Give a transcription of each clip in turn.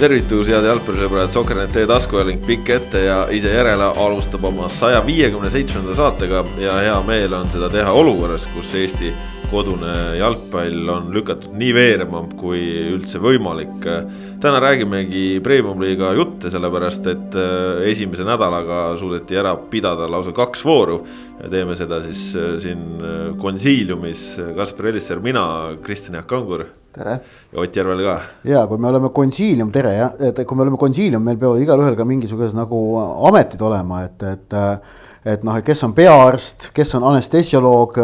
tervitus, head jalgpallisõbrad, Soker.net taskujalink pikk ette ja ise järele alustab oma saja viiekümne seitsmenda saatega ja hea meel on seda teha olukorras, kus Eesti kodune jalgpall on lükatud nii veerema kui üldse võimalik. täna räägimegi Premium-liiga jutte, sellepärast et äh, esimese nädalaga suudeti ära pidada lausa kaks vooru. ja teeme seda siis äh, siin äh, konsiiliumis, Kaspar Elisser, mina, Kristjan Jaak Kangur tere. ja Ott Järvel ka. ja kui me oleme konsiilium, tere jah, et kui me oleme konsiilium, meil peavad igalühel ka mingisugused nagu ametid olema, et, et. et noh, et kes on peaarst, kes on anestesioloog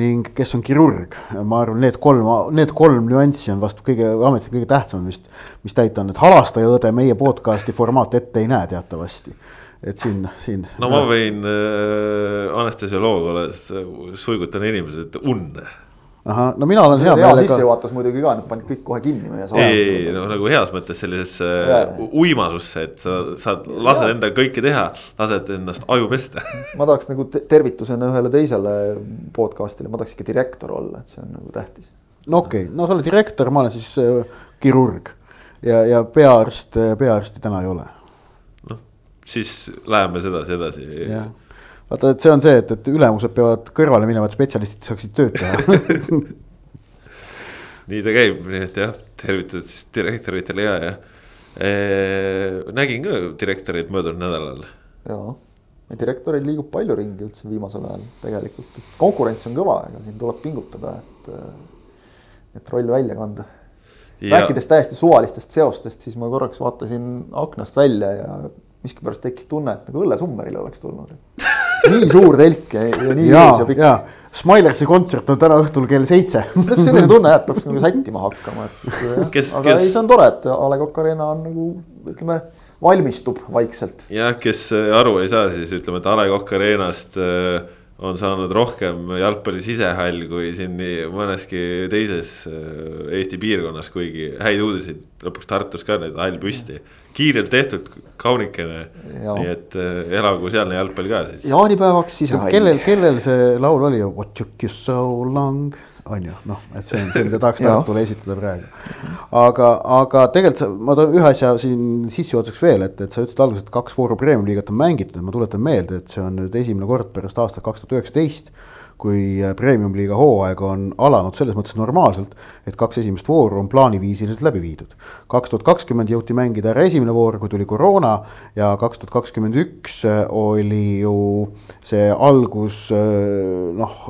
ning kes on kirurg. ma arvan, need kolm, need kolm nüanssi on vast kõige, ametid kõige tähtsamad vist, mis täita on, et halastaja õde meie podcast'i formaat ette ei näe teatavasti et siin, siin. no ma võin äh, anestesioloog olles suigutan inimesed unne ahah, no mina olen hea meelega. sissejuhatus muidugi ka, nad panid kõik kohe kinni meie saja. ei, ei no nagu heas mõttes sellisesse äh, uimasusse, et sa saad, lased enda kõike teha, lased ennast aju pesta ma tahaks nagu tervitusena ühele teisele podcast'ile, ma tahaks ikka direktor olla, et see on nagu tähtis. no okei okay., no sa oled direktor, ma olen siis äh, kirurg ja, ja peaarst, peaarsti täna ei ole. noh, siis läheme sedasi edasi. jah vaata, et see on see, et, et ülemused peavad kõrvale minevad spetsialistid saaksid tööd teha nii ta käib, nii et jah, tervitused siis direktoritele ja, ja e,. nägin ka direktoreid möödunud nädalal. jaa, direktoreid liigub palju ringi üldse viimasel ajal tegelikult, et konkurents on kõva, ega siin tuleb pingutada, et, et roll välja kanda. rääkides täiesti suvalistest seostest, siis ma korraks vaatasin aknast välja ja miskipärast tekkis tunne, et nagu õllesummerile oleks tulnud nii suur telk ja, ja nii ilus ja pikk. Smilersi kontsert on täna õhtul kell seitse. täpselt selline tunne jah, et peaks nagu sättima hakkama, et aga kes... ei, see on tore, et A Le Coq Arena on nagu ütleme, valmistub vaikselt. jah, kes aru ei saa, siis ütleme, et A Le Coq Arenast äh, on saanud rohkem jalgpalli sisehall kui siin nii mõneski teises äh, Eesti piirkonnas, kuigi häid uudiseid lõpuks Tartus ka need hall püsti kiirelt tehtud, kaunikene. nii et äh, elagu sealne jalgpall ka siis. jaanipäevaks sisehall. kellel, kellel see laul oli What took you so long, on ju, noh, et see on see, mida tahaks Tartule esitada praegu. aga, aga tegelikult ma toon ühe asja siin sissejuhatuseks veel, et, et sa ütlesid alguses, et kaks vooru premium-liigat on mängitud, ma tuletan meelde, et see on nüüd esimene kord pärast aastat kaks tuhat üheksateist kui äh, premium-liiga hooaeg on alanud selles mõttes normaalselt, et kaks esimest vooru on plaaniviisiliselt läbi viidud. kaks tuhat kakskümmend jõuti mängida ära esimene voor, kui tuli koroona ja kaks tuhat kakskümmend üks äh, oli ju see algus äh, noh,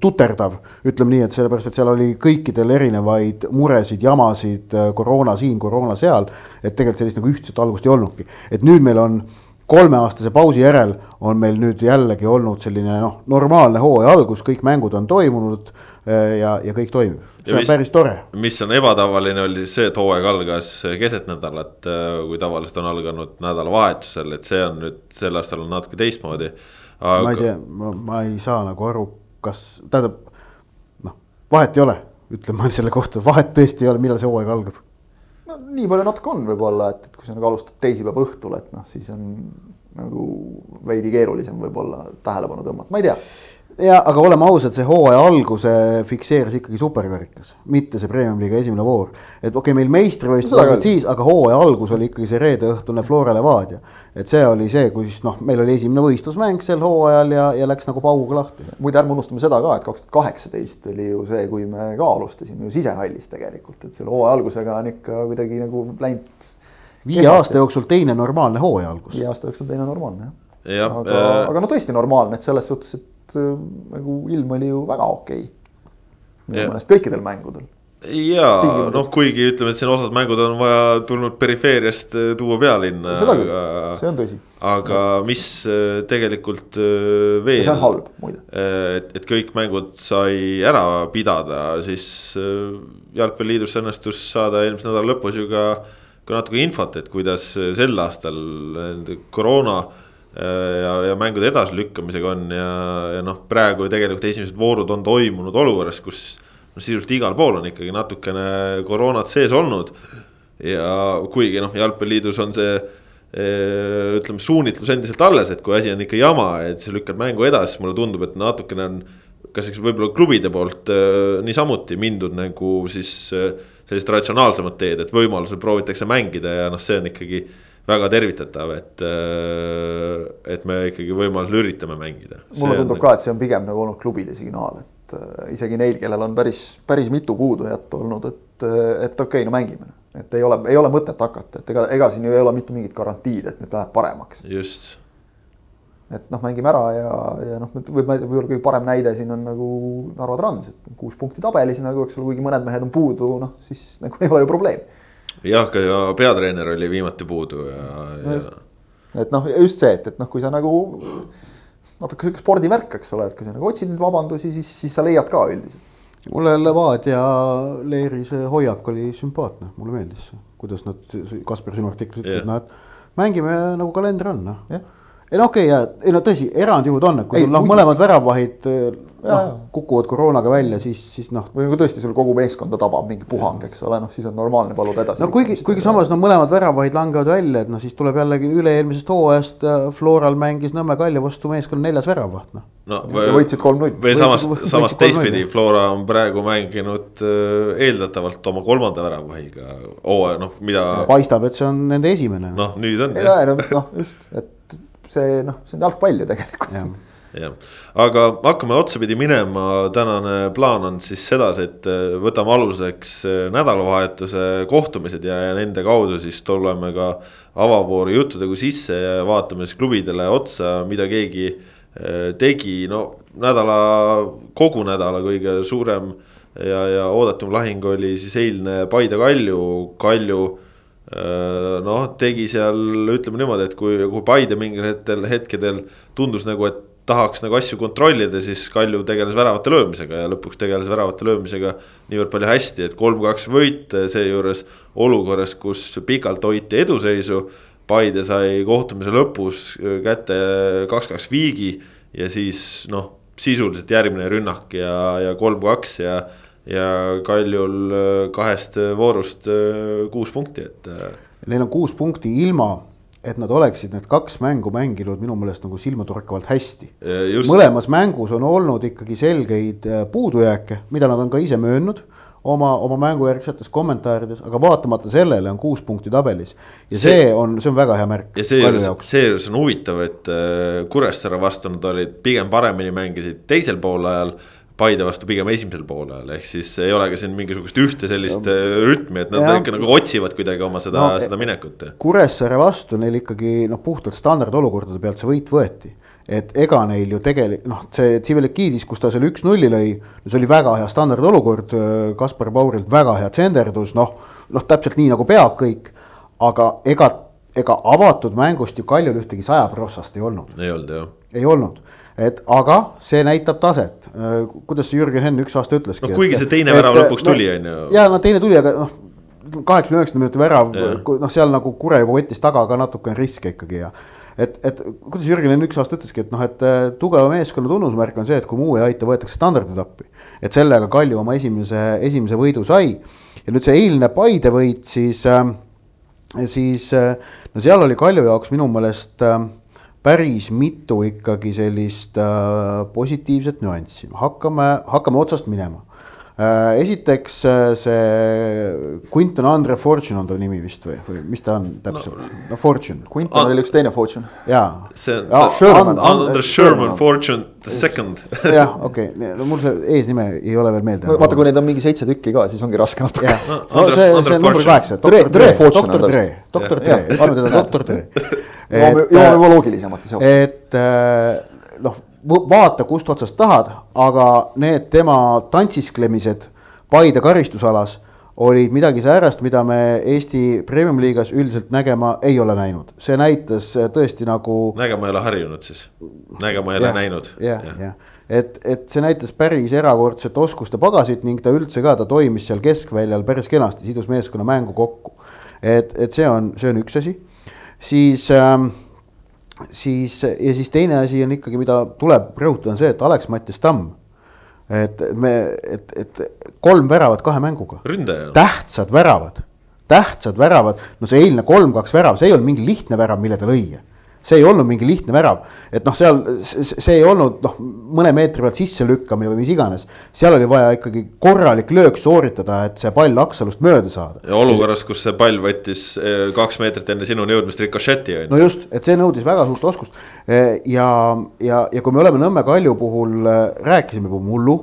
tuterdav, ütleme nii, et sellepärast, et seal oli kõikidel erinevaid muresid, jamasid, koroona siin, koroona seal, et tegelikult sellist nagu ühtset algust ei olnudki, et nüüd meil on kolmeaastase pausi järel on meil nüüd jällegi olnud selline noh, normaalne hooaja algus, kõik mängud on toimunud eh, ja, ja kõik toimib. see ja mis, on päris tore. mis on ebatavaline, oli see, et hooaeg algas keset nädalat, eh, kui tavaliselt on alganud nädalavahetusel, et see on nüüd sel aastal on natuke teistmoodi aga.... ma ei tea, ma ei saa nagu aru, kas, tähendab noh, vahet ei ole, ütlen ma selle kohta, vahet tõesti ei ole, millal see hooaeg algab no nii palju natuke on võib-olla, et, et kui sa nagu alustad teisipäeva õhtul, et noh, siis on nagu veidi keerulisem võib-olla tähelepanu tõmmata, ma ei tea ja aga oleme ausad, see hooaja alguse fikseeris ikkagi superkarikas, mitte see premium-liiga esimene voor. et okei okay,, meil meistrivõistlused olid siis, aga hooaja algus oli ikkagi see reedeõhtune Flora Levadia. et see oli see, kus noh, meil oli esimene võistlusmäng sel hooajal ja, ja läks nagu pauguga lahti. muide, ärme unustame seda ka, et kaks tuhat kaheksateist oli ju see, kui me ka alustasime ju sisehallis tegelikult, et selle hooaja algusega on ikka kuidagi nagu läinud. viie aasta jooksul teine normaalne hooaja algus. viie aasta jooksul teine normaalne jah ja,. Aga äh..., aga no tõesti normaalne, et selles suhtes, et äh, nagu ilm oli ju väga okei okay.. minu meelest kõikidel mängudel. ja noh, kuigi ütleme, et siin osad mängud on vaja tulnud perifeeriast äh, tuua pealinna. seda küll, see on tõsi. aga ja. mis äh, tegelikult veel. see on halb muide. et, et kõik mängud sai ära pidada, siis jalgpalliliidus õnnestus saada eelmise nädala lõpus ju ka, ka natuke infot, et kuidas sel aastal koroona Äh, ja, ja mängude edasilükkamisega on ja, ja noh, praegu tegelikult esimesed voorud on toimunud olukorras, kus noh, sisuliselt igal pool on ikkagi natukene koroonat sees olnud. ja kuigi noh, jalgpalliliidus on see äh, ütleme, suunitlus endiselt alles, et kui asi on ikka jama, et sa lükkad mängu edasi, siis mulle tundub, et natukene on. kas eks võib-olla klubide poolt äh, niisamuti mindud nagu siis sellist ratsionaalsemat teed, et võimalusel proovitakse mängida ja noh, see on ikkagi väga tervitatav, et, äh, et me ikkagi võimalusel üritame mängida. mulle tundub on... ka, et see on pigem nagu olnud klubide signaal, et äh, isegi neil, kellel on päris, päris mitu puudujättu olnud, et, et okei okay,, no mängime. et ei ole, ei ole mõtet hakata, et ega, ega siin ju ei ole mitte mingit garantiid, et nüüd läheb paremaks. just et noh, mängime ära ja, ja noh, võib-olla võib kõige parem näide siin on nagu Narva Trans, et kuus punkti tabelis nagu, eks ole, kuigi mõned mehed on puudu, noh siis nagu ei ole ju probleemi. Jah, ka ju peatreener oli viimati puudu ja. Ja... et noh, just see, et, et noh, kui sa nagu natuke sihuke spordivärk, eks ole, et kui sa nagu otsid neid vabandusi, siis, siis sa leiad ka üldiselt. mulle Levadia Leeri see hoiak oli sümpaatne, mulle meeldis see, kuidas nad, Kaspar sinu artiklis ütles, et noh, et mängime nagu kalender on, noh ei no okei okay,, ei no tõsi, erandjuhud on, et kui sul noh, mõlemad väravahid noh, kukuvad koroonaga välja, siis, siis noh. või nagu tõesti sul kogu meeskonda tabab mingi puhang, eks ole, noh siis on normaalne paluda edasi. no kuigi, kuigi samas no mõlemad väravahid langevad välja, et noh, siis tuleb jällegi üle-eelmisest hooajast äh, Floral mängis Nõmme Kalju vastu meeskonna neljas väravaht, noh. no ja võitsid kolm-null. või samas, samas teistpidi, Flora on praegu mänginud äh, eeldatavalt oma kolmanda väravahiga hooaja, noh mida. paistab, et see on nende esimene. noh, nüüd on. noh, just, et see noh, see on jalgpall ju tegelikult ja jah, aga hakkame otsapidi minema, tänane plaan on siis sedasi, et äh, võtame aluseks äh, nädalavahetuse kohtumised ja, ja nende kaudu siis tuleme ka avavooru juttudega sisse ja vaatame siis klubidele otsa, mida keegi äh, tegi, no nädala, kogu nädala kõige suurem ja, ja oodatum lahing oli siis eilne Paide Kalju, Kalju noh, tegi seal, ütleme niimoodi, et kui, kui Paide mingil hetkel, hetkedel tundus nagu, et tahaks nagu asju kontrollida, siis Kalju tegeles väravate löömisega ja lõpuks tegeles väravate löömisega niivõrd palju hästi, et kolm-kaks võit, seejuures olukorras, kus pikalt hoiti eduseisu. Paide sai kohtumise lõpus kätte kaks-kaks viigi ja siis noh, sisuliselt järgmine rünnak ja, ja kolm-kaks ja ja Kaljul äh, kahest voorust kuus punkti, et. Neil on kuus punkti ilma, et nad oleksid need kaks mängu mänginud minu meelest nagu silmatorkavalt hästi. mõlemas mängus on olnud ikkagi selgeid puudujääke, mida nad on ka ise möönnud oma, oma mängujärgsetes kommentaarides, aga vaatamata sellele on kuus punkti tabelis. ja see, see on, see on väga hea märk. ja seejuures, seejuures on huvitav, et Kuressaare vastu nad olid pigem paremini mängisid teisel poolajal Paide vastu pigem esimesel poolel, ehk siis ei ole ka siin mingisugust ühte sellist no, äh, rütmi, et nad ja, ikka nagu otsivad kuidagi oma seda no,, seda minekut. Kuressaare vastu neil ikkagi noh, puhtalt standardolukordade pealt see võit võeti et ega neil ju tegelikult noh, see Tsivilikidis, kus ta selle üks-nulli lõi, see oli väga hea standardolukord, äh, Kaspar Paurilt väga hea tsenderdus, noh, noh täpselt nii nagu peab kõik. aga ega, ega avatud mängust ju Kaljul ühtegi sajaprossast ei olnud. ei olnud jah. ei olnud et aga see näitab taset, äh, kuidas see Jürgen Henn üks aasta ütleski. no kuigi see teine värav lõpuks tuli, on ju. ja no teine tuli, aga noh, kaheksakümne üheksakümne minuti värav, noh, seal nagu Kure juba võttis taga ka natukene riske ikkagi ja. et, et kuidas Jürgen Henn üks aasta ütleski, et noh, et äh, tugeva meeskonna tunnusmärk on see, et kui muu ei aita, võetakse standardid appi. et sellega Kalju oma esimese, esimese võidu sai ja nüüd see eilne Paide võit siis äh,, siis äh, no seal oli Kalju jaoks minu meelest äh, päris mitu ikkagi sellist äh, positiivset nüanssi, hakkame, hakkame otsast minema äh,. esiteks äh, see Quinton Andre Fortune on ta nimi vist või, või mis ta on täpselt no,, no Fortune. Quinton oli üks teine Fortune. jaa. see on Sherman, Andre Sherman Fortune the second. jah, okei okay., no mul see eesnime ei ole veel meelde. vaata, kui neid on mingi seitse tükki ka, siis ongi raske natuke. no see, see on number kaheksa. doktor Dre, doktor Dre, doktor Dre, paneme teda doktor Dre jõuame, jõuame juba loogilisemate seoste. et äh, noh, vaata kust otsast tahad, aga need tema tantsisklemised Paide karistusalas olid midagi säärast, mida me Eesti Premium-liigas üldiselt nägema ei ole näinud, see näitas äh, tõesti nagu. nägema ei ole harjunud siis, nägema ei ole näinud. jah, jah, et, et see näitas päris erakordset oskuste pagasit ning ta üldse ka, ta toimis seal keskväljal päris kenasti, sidus meeskonna mängu kokku. et, et see on, see on üks asi siis ähm, siis ja siis teine asi on ikkagi, mida tuleb rõhutada, on see, et Alex-Mattias Tamm. et me, et, et kolm väravat kahe mänguga. tähtsad väravad, tähtsad väravad, no see eilne kolm-kaks värav, see ei olnud mingi lihtne värav, mille ta lõi. See ei olnud mingi lihtne värav, et noh, seal see ei olnud noh, mõne meetri pealt sisse lükkamine või mis iganes. seal oli vaja ikkagi korralik löök sooritada, et see pall aksalust mööda saada. ja olukorras, kus see pall võttis eh, kaks meetrit enne sinuni jõudmist rikošeti on ju. no just, et see nõudis väga suurt oskust. Eh, ja, ja, ja kui me oleme Nõmme Kalju puhul eh, rääkisime juba mullu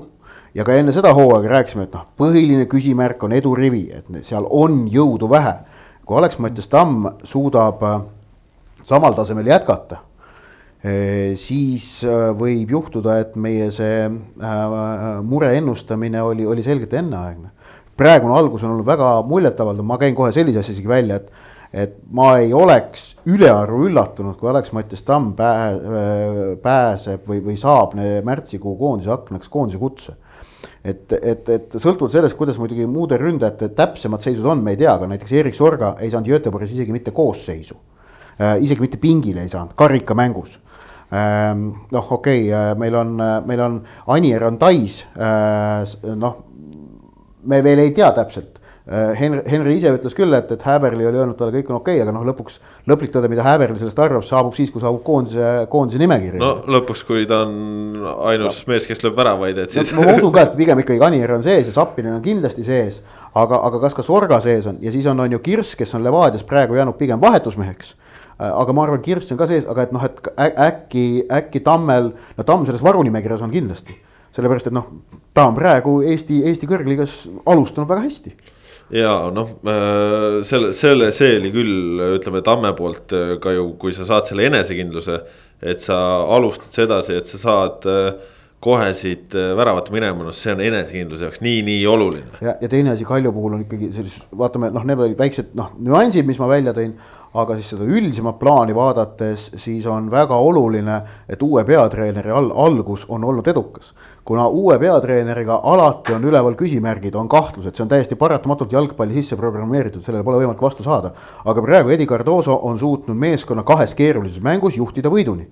ja ka enne seda hooaega rääkisime, et noh, põhiline küsimärk on edurivi, et seal on jõudu vähe. kui Alex Mattias Tamm suudab samal tasemel jätkata, eh, siis eh, võib juhtuda, et meie see äh, mure ennustamine oli, oli selgelt enneaegne. praegune algus on olnud väga muljetavaldav, ma käin kohe sellise asja isegi välja, et et ma ei oleks ülearu üllatunud, kui Alex Mattias Tamm pää, pääseb või, või saab märtsikuu koondise aknaks koondise kutse. Et, et, et sõltuvalt sellest, kuidas muidugi muude ründajate täpsemad seisud on, me ei tea, aga näiteks Erik Sorga ei saanud Göteborgis isegi mitte koosseisu isegi mitte pingile ei saanud, karikamängus ähm, noh, okei okay,, äh, meil on, äh, meil on, Anier on Tais, noh, me veel ei tea täpselt. Henry, Henry ise ütles küll, et, et Häberli oli öelnud talle, kõik on okei okay,, aga noh, lõpuks lõplik tõde, mida Häberli sellest arvab, saabub siis, kui saabub koondise, koondise nimekiri. no lõpuks, kui ta on ainus no. mees, kes lööb väravaid, et siis no,. ma usun ka, et pigem ikkagi Anier on sees ja Zappinen on kindlasti sees, aga, aga kas ka Sorga sees on ja siis on, on ju Kirss, kes on Levadias praegu jäänud pigem vahetusmeheks Äh, aga ma arvan, Kirss on ka sees, aga et noh, et äkki, äkki Tammel, no Tamm selles varunimekirjas on kindlasti. sellepärast, et noh, ta on praegu Eesti, Eesti kõrgliigas alustanud väga hästi ja noh, äh, selle, selle, see oli küll, ütleme Tamme poolt äh, ka ju, kui sa saad selle enesekindluse. et sa alustad sedasi, et sa saad kohe siit väravat minema, noh, see on enesekindluse jaoks nii, nii oluline. ja, ja teine asi Kalju puhul on ikkagi sellis-, vaatame, noh, need olid väiksed noh, nüansid, mis ma välja tõin aga siis seda üldisemat plaani vaadates, siis on väga oluline, et uue peatreeneri all, algus on olnud edukas. kuna uue peatreeneriga alati on üleval küsimärgid, on kahtlused, see on täiesti paratamatult jalgpalli sisse programmeeritud, sellele pole võimalik vastu saada. aga praegu Edi Cardoso on suutnud meeskonna kahes keerulises mängus juhtida võiduni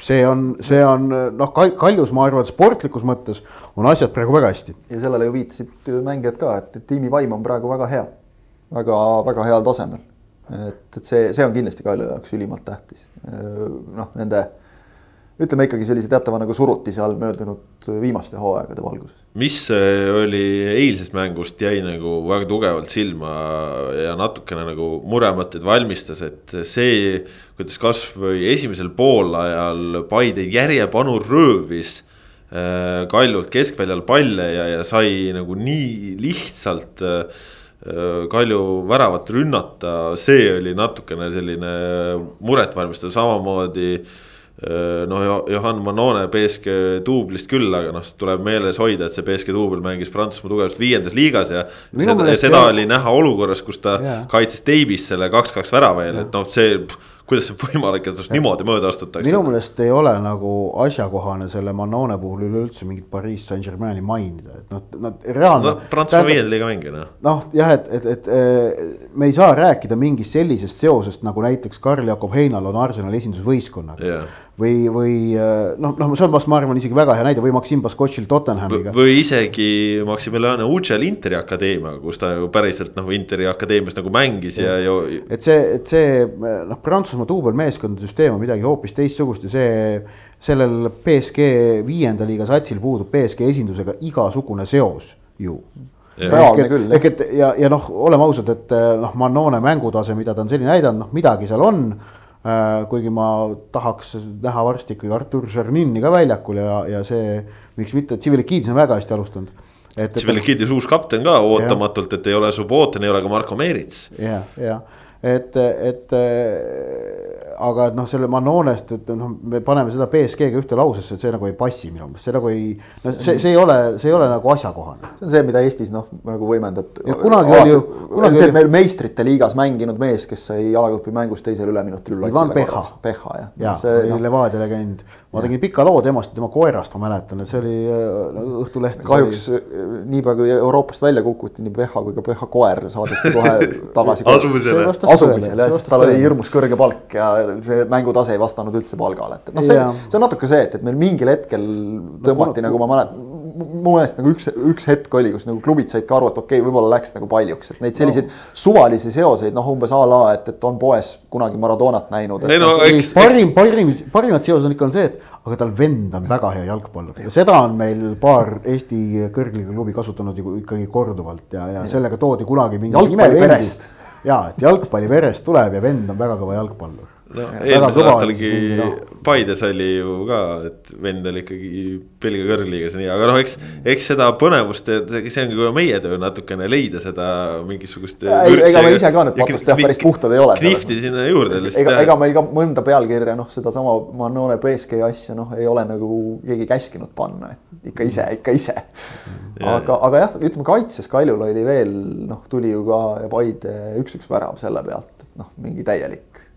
see on, see on noh, Kaljus, ma arvan, sportlikus mõttes on asjad praegu väga hästi. ja sellele ju viitasid mängijad ka, et tiimi vaim on praegu väga hea väga,. väga-väga heal tasemel et, et see, see on kindlasti Kalju jaoks ülimalt tähtis. noh, nende ütleme ikkagi sellise teatava nagu surutise all möödunud viimaste hooaegade valguses. mis oli eilsest mängust jäi nagu väga tugevalt silma ja natukene nagu muremõtteid valmistas, et see, kuidas kasvõi esimesel poolajal Paide järjepanu röövis äh, Kaljult keskväljal palle ja, ja sai nagu nii lihtsalt äh, Äh, Kalju väravat rünnata, see oli natukene selline muretvalmistav, samamoodi. Äh, noh, Johan Manone BSG duublist küll, aga noh, tuleb meeles hoida, et see BSG duubel mängis Prantsusmaa tugevasti viiendas liigas ja. seda, seda oli näha olukorras, kus ta yeah. kaitses Davis selle kaks-kaks värava eel, et noh, see kuidas see võimalik, et sinust niimoodi mööda astutakse? minu meelest ei ole nagu asjakohane selle Manone puhul üleüldse mingit Pariis Saint-Germaini mainida, et noh, nad reaalne no,. Prantsusmaa viienda liiga mängija noh. noh jah, et, et, et eh, me ei saa rääkida mingist sellisest seosest nagu näiteks Karl-Jakob Heinal on Arsenali esindusvõistkonnaga yeah või, või äh, noh, noh, see on vast, ma arvan, isegi väga hea näide või Maksim Baskotšil Tottenhamiga. või isegi Maximiliano Ucel Interi akadeemiaga, kus ta ju päriselt noh, Interi akadeemias nagu mängis ja, ja, ja. et see, et see noh, Prantsusmaa duubelmeeskondade süsteem on midagi hoopis teistsugust ja see, sellel BSG viienda liiga satsil puudub BSG esindusega igasugune seos ju reaalne küll. ehk et ja, ja noh, oleme ausad, et noh, Mannone mängutase, mida ta on seni näidanud, noh midagi seal on Äh, kuigi ma tahaks näha varsti ikkagi Artur Šarnini ka väljakul ja, ja see, miks mitte, Tsivilikidis on väga hästi alustanud. Tsivilikidis uus kapten ka ootamatult, et ei ole Subbotin, ei ole ka Marko Meerits. ja, ja et, et äh, aga et noh, selle Manonest, et noh, me paneme seda BSG-ga ühte lausesse, et see nagu ei passi minu meelest, see nagu ei. no see, see ei ole, see ei ole nagu asjakohane. see on see, mida Eestis noh, nagu võimendad. kunagi oli ju. see on meil meistrite liigas mänginud mees, kes sai jalagrupi mängus teisel üleminutil. Ivan Peha. Peha jah. jah, oli no. Levadia legend ma tegin pika loo temast ja tema koerast, ma mäletan, et see oli no, Õhtuleht. kahjuks oli... Äh, niipea kui Euroopast välja kukuti, nii Peha kui ka Peha koer saadeti kohe tagasi. Asumisele, asumisele, sest tal oli hirmus kõrge palk ja see mängutase ei vastanud üldse palgale, et noh, see, see on natuke see, et, et meil mingil hetkel tõmmati no, nagu ma mäletan mu meelest nagu üks, üks hetk oli, kus nagu klubid said ka aru, et okei okay,, võib-olla läks nagu paljuks, et neid selliseid no. suvalisi seoseid, noh, umbes a la, et, et on poes kunagi Maradonat näinud. no eks, parim, parim, parimad seosed on ikka on see, et aga tal vend on väga hea jalgpallur ja seda on meil paar Eesti kõrgliiga klubi kasutanud ju ikkagi korduvalt ja, ja sellega toodi kunagi mingi. jalgpalli verest. ja, et jalgpalli verest tuleb ja vend on väga kõva jalgpallur no eelmisel aastalgi Paides oli ju ka, et vend oli ikkagi Belgia kõrgliigas ja nii, aga noh, eks, eks seda põnevust, see ongi ka meie töö natukene leida seda mingisugust. ega me ise ka need patus teha päris puhtad ei ole. knihvti sinna juurde lihtsalt. ega, ega meil ka mõnda pealkirja, noh, sedasama Manone BSG asja, noh, ei ole nagu keegi käskinud panna, et ikka ise, ikka ise. aga, aga jah, ütleme kaitses Kaljul oli veel, noh, tuli ju ka Paide üks-üks värav selle pealt, et noh, mingi täielik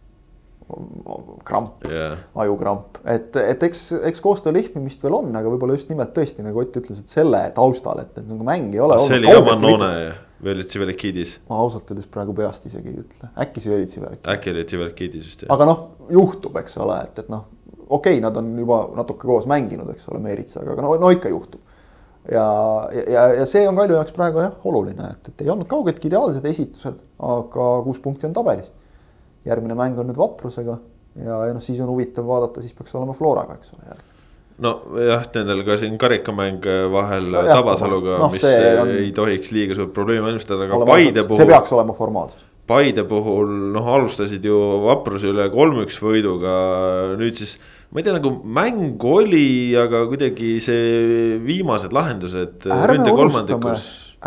kramp yeah., ajukramp, et, et eks, eks koostöö lihvimist veel on, aga võib-olla just nimelt tõesti nagu Ott ütles, et selle taustal, et, et nagu mäng ei ole. see oli ka Manone ja veel Tsivelikidis. ma ausalt öeldes praegu peast isegi ei ütle, äkki see oli Tsivelikidis. äkki oli Tsivelikidis just jah. aga noh, juhtub, eks ole, et, et noh, okei okay,, nad on juba natuke koos mänginud, eks ole, Meeritsaga, aga no, no ikka juhtub ja, ja, ja see on Kalju jaoks praegu jah, oluline, et, et ei olnud kaugeltki ideaalsed esitused, aga kuus punkti on tabelis järgmine mäng on nüüd Vaprusega ja, ja noh, siis on huvitav vaadata, siis peaks olema Floraga, eks ole jälle nojah, nendel ka siin karikamäng vahel no, jah, Tabasaluga no,, mis on... ei tohiks liiga suurt probleemi valmistada, aga Paide puhul. see peaks olema formaalsus. Paide puhul noh, alustasid ju Vapruse üle kolm-üks võiduga, nüüd siis. ma ei tea, nagu mäng oli, aga kuidagi see viimased lahendused. ärme unustame,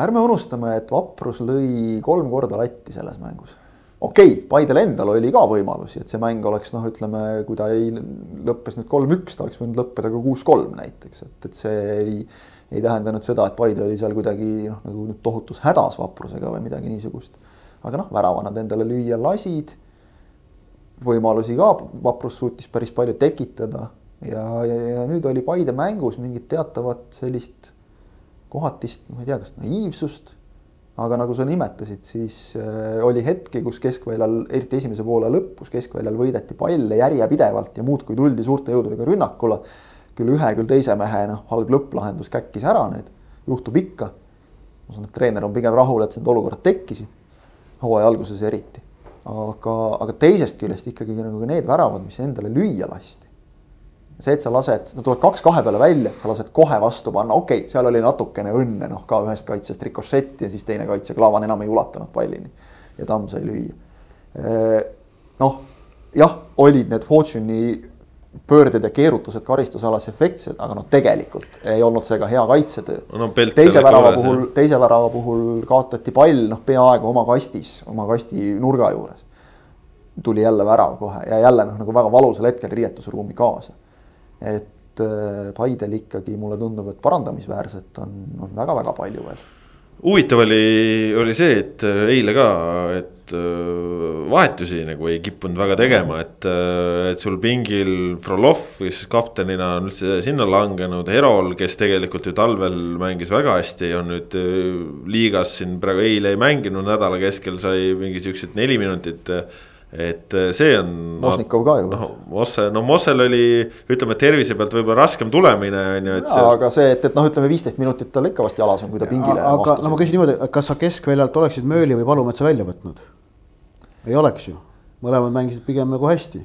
ärme unustame, et Vaprus lõi kolm korda latti selles mängus okei okay,, Paidel endal oli ka võimalusi, et see mäng oleks noh, ütleme, kui ta ei lõppes nüüd kolm-üks, ta oleks võinud lõppeda ka kuus-kolm näiteks, et, et see ei. ei tähendanud seda, et Paide oli seal kuidagi noh, nagu tohutus hädas vaprusega või midagi niisugust. aga noh, värava nad endale lüüa lasid. võimalusi ka, vaprus suutis päris palju tekitada ja, ja, ja nüüd oli Paide mängus mingit teatavat sellist kohatist, ma ei tea, kas naiivsust aga nagu sa nimetasid, siis äh, oli hetki, kus keskväljal, eriti esimese poole lõpus, keskväljal võideti palle järjepidevalt ja muudkui tuldi suurte jõududega rünnakule. küll ühe, küll teise mehe noh, halb lõpplahendus käkkis ära nüüd, juhtub ikka. ma usun, et treener on pigem rahul, et need olukorrad tekkisid, hooaja alguses eriti. aga, aga teisest küljest ikkagi nagu need väravad, mis endale lüüa lasti see, et sa lased, sa tuled kaks kahe peale välja, sa lased kohe vastu panna, okei okay,, seal oli natukene õnne, noh ka ühest kaitsest rikošett ja siis teine kaitse, Klaavan enam ei ulatanud pallini. ja Tamm sai lüüa. noh, jah, olid need Fortune'i pöörded ja keerutused karistusalas efektsed, aga noh, tegelikult ei olnud see ka hea kaitsetöö no,. teise värava puhul, teise värava puhul kaotati pall noh, peaaegu oma kastis, oma kasti nurga juures. tuli jälle värav kohe ja jälle noh, nagu väga valusal hetkel riietusruumi kaasa et äh, Paidel ikkagi mulle tundub, et parandamisväärset on, on väga-väga palju veel. huvitav oli, oli see, et äh, eile ka, et äh, vahetusi nagu ei kippunud väga tegema, et, et sul pingil Frolov, kes kaptenina on üldse sinna langenud, Herol, kes tegelikult ju talvel mängis väga hästi, on nüüd liigas siin praegu eile ei mänginud, nädala keskel sai mingi siuksed neli minutit et äh, see on. Mosnikov ka ju. noh, Mosse, no Mossel oli, ütleme tervise pealt võib-olla raskem tulemine on ju, et. jaa, aga see, et, et noh, ütleme viisteist minutit tal ikka vast jalas on, kui ta pingile. aga no ma küsin niimoodi, kas sa keskväljalt oleksid Mööli või Palumetsa välja võtnud? ei oleks ju, mõlemad mängisid pigem nagu hästi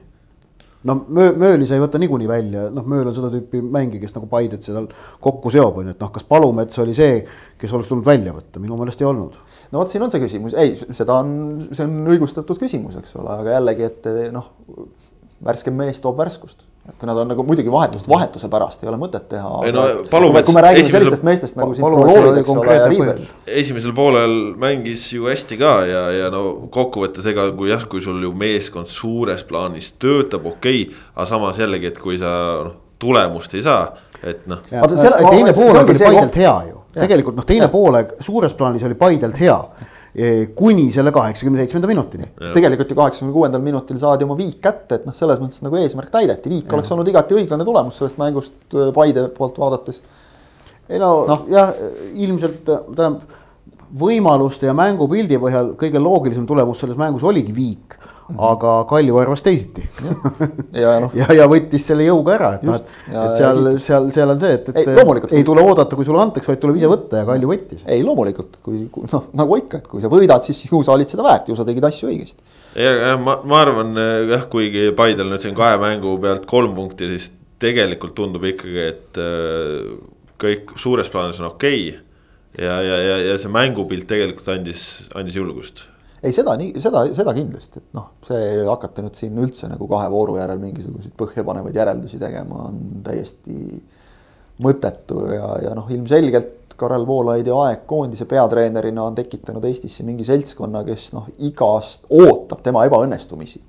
no Möö-, Mööli sa ei võta niikuinii välja, noh, Mööl on seda tüüpi mängija, kes nagu Paidet seal kokku seob, on ju, et noh, kas Palumets oli see, kes oleks tulnud välja võtta, minu meelest ei olnud. No vot, siin on see küsimus, ei, seda on, see on õigustatud küsimus, eks ole, aga jällegi, et noh, värskem mees toob värskust et kui nad on nagu muidugi vahetust vahetuse pärast ei ole mõtet teha. ei no Palumets. kui me räägime esimesel, sellistest meestest nagu siin Frolovid, eks ole, ja Riivel. esimesel poolel mängis ju hästi ka ja, ja no kokkuvõttes ega kui jah, kui sul ju meeskond suures plaanis töötab, okei okay,. aga samas jällegi, et kui sa noh, tulemust ei saa, et noh. teine pool oli Paidelt hea ju, tegelikult noh, teine poolaeg suures plaanis oli Paidelt hea Eh, kuni selle kaheksakümne seitsmenda minutini. tegelikult ju kaheksakümne kuuendal minutil saadi oma viik kätte, et noh, selles mõttes nagu eesmärk täideti, viik ja. oleks olnud igati õiglane tulemus sellest mängust äh, Paide poolt vaadates. ei no, no. jah, ilmselt tähendab võimaluste ja mängupildi põhjal kõige loogilisem tulemus selles mängus oligi viik. Aga Kalju arvas teisiti ja noh, ja, ja võttis selle jõuga ära, et noh, et, et seal, seal, seal on see, et, Ei, et loomulikult. ei tule oodata, kui sulle antakse, vaid tuleb ise võtta ja Kalju võttis. ei loomulikult, kui, kui noh, nagu ikka, et kui sa võidad, siis ju sa olid seda väärt, ju sa tegid asju õigesti. ja, ja ma, ma arvan eh, jah, kuigi Paidel nüüd siin kahe mängu pealt kolm punkti, siis tegelikult tundub ikkagi, et eh, kõik suures plaanis on okei okay. ja, ja, ja, ja see mängupilt tegelikult andis, andis julgust. Ei, seda nii, seda, seda kindlasti, et noh, see hakata nüüd siin üldse nagu kahe vooru järel mingisuguseid põhjapanevaid järeldusi tegema on täiesti mõttetu ja, ja noh, ilmselgelt Karel Voolaidi aeg koondise peatreenerina on tekitanud Eestisse mingi seltskonna, kes noh, igast ootab tema ebaõnnestumisi.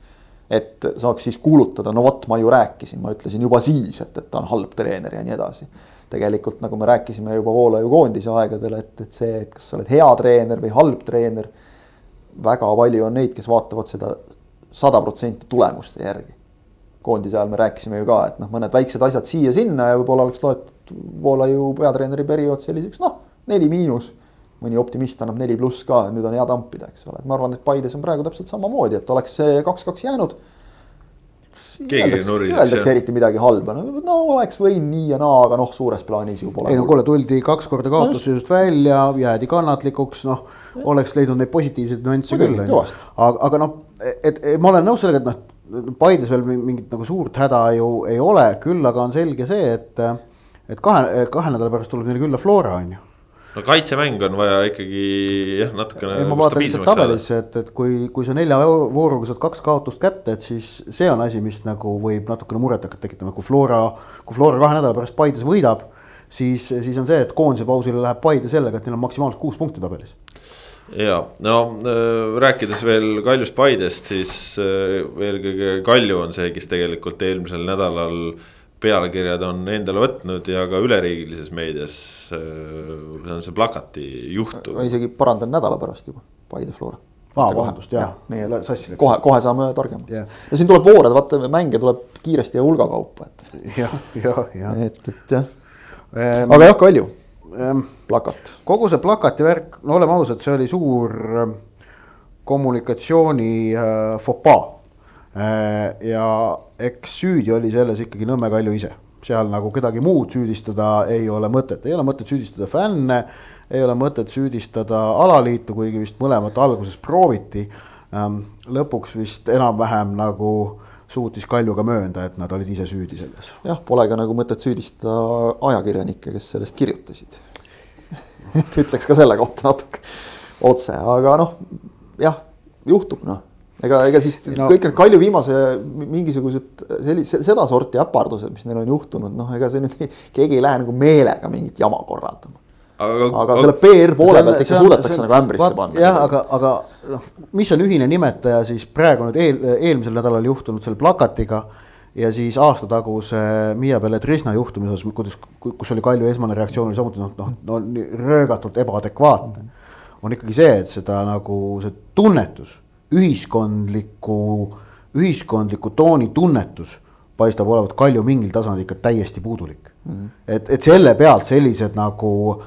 et saaks siis kuulutada, no vot, ma ju rääkisin, ma ütlesin juba siis, et, et ta on halb treener ja nii edasi. tegelikult nagu me rääkisime juba Voolaiu koondise aegadel, et, et see, et kas sa oled hea treener või halb treener väga palju on neid, kes vaatavad seda sada protsenti tulemuste järgi. koondise ajal me rääkisime ju ka, et noh, mõned väiksed asjad siia-sinna ja võib-olla oleks loetud Voolaiu peatreeneri periood selliseks noh, neli miinus. mõni optimist annab neli pluss ka, nüüd on hea tampida, eks ole, et ma arvan, et Paides on praegu täpselt samamoodi, et oleks see kaks-kaks jäänud. Keegi ei nuriseks, öeldakse eriti midagi halba, no, no oleks võinud nii ja naa, aga noh, suures plaanis ju pole. ei no kuule, tuldi kaks korda kaotusseisust välja, jäädi kannatlikuks, noh, oleks leidnud neid positiivseid nüansse küll, on ju. aga, aga noh, et, et ma olen nõus sellega, et noh, Paides veel mingit nagu suurt häda ju ei ole, küll aga on selge see, et, et kahe, kahe nädala pärast tuleb neile külla Flora, on ju. No kaitsemäng on vaja ikkagi jah, natukene. ei, ma vaatan lihtsalt tabelisse, et, et kui, kui sa nelja vooruga saad kaks kaotust kätte, et siis see on asi, mis nagu võib natukene muret hakata tekitama, kui Flora, kui Flora kahe nädala pärast Paides võidab. siis, siis on see, et koondise pausile läheb Paide sellega, et neil on maksimaalselt kuus punkti tabelis. ja no äh, rääkides veel Kaljust Paidest, siis äh, eelkõige Kalju on see, kes tegelikult eelmisel nädalal pealkirjad on endale võtnud ja ka üleriigilises meedias äh,. see on see plakati juhtum. ma isegi parandan nädala pärast juba, Paide Flora. aa, vabandust, jaa, nii et sassi läks. kohe, kohe saame targemaks Jah. ja siin tuleb voored, vaata mänge tuleb kiiresti ja hulga kaupa, et, jah, jah, jah. et, et jah. Ehm, aga jah, Kalju, ehm, plakat. kogu see plakati värk, no oleme ausad, see oli suur ähm, kommunikatsiooni äh, fopaa. Ja eks süüdi oli selles ikkagi Nõmme Kalju ise, seal nagu kedagi muud süüdistada ei ole mõtet, ei ole mõtet süüdistada fänne. ei ole mõtet süüdistada alaliitu, kuigi vist mõlemat alguses prooviti ähm,. lõpuks vist enam-vähem nagu suutis Kalju ka möönda, et nad olid ise süüdi selles. jah, pole ka nagu mõtet süüdistada ajakirjanikke, kes sellest kirjutasid ütleks ka selle kohta natuke otse, aga noh, jah, juhtub noh ega, ega siis No- kõik need Kalju viimase mingisugused sellise, sedasorti äpardused, mis neil on juhtunud, noh, ega see nüüd keegi ei lähe nagu meelega mingit jama korraldama. aga selle PR poole pealt see ikka on- suudetakse see nagu ämbrisse vaat- panna. jah, aga, aga noh, mis on ühine nimetaja siis praegu nüüd eel, eelmisel nädalal juhtunud selle plakatiga. ja siis aasta taguse Miia Belletrisna juhtumi osas, kuidas, kus oli Kalju esmane reaktsioon oli samuti noh, noh, no röögatult ebaadekvaatne. on ikkagi see, et seda nagu see tunnetus, ühiskondliku, ühiskondliku tooni tunnetus paistab olevat Kalju mingil tasandil ikka täiesti puudulik mm. -hmm. et, et selle pealt sellised nagu,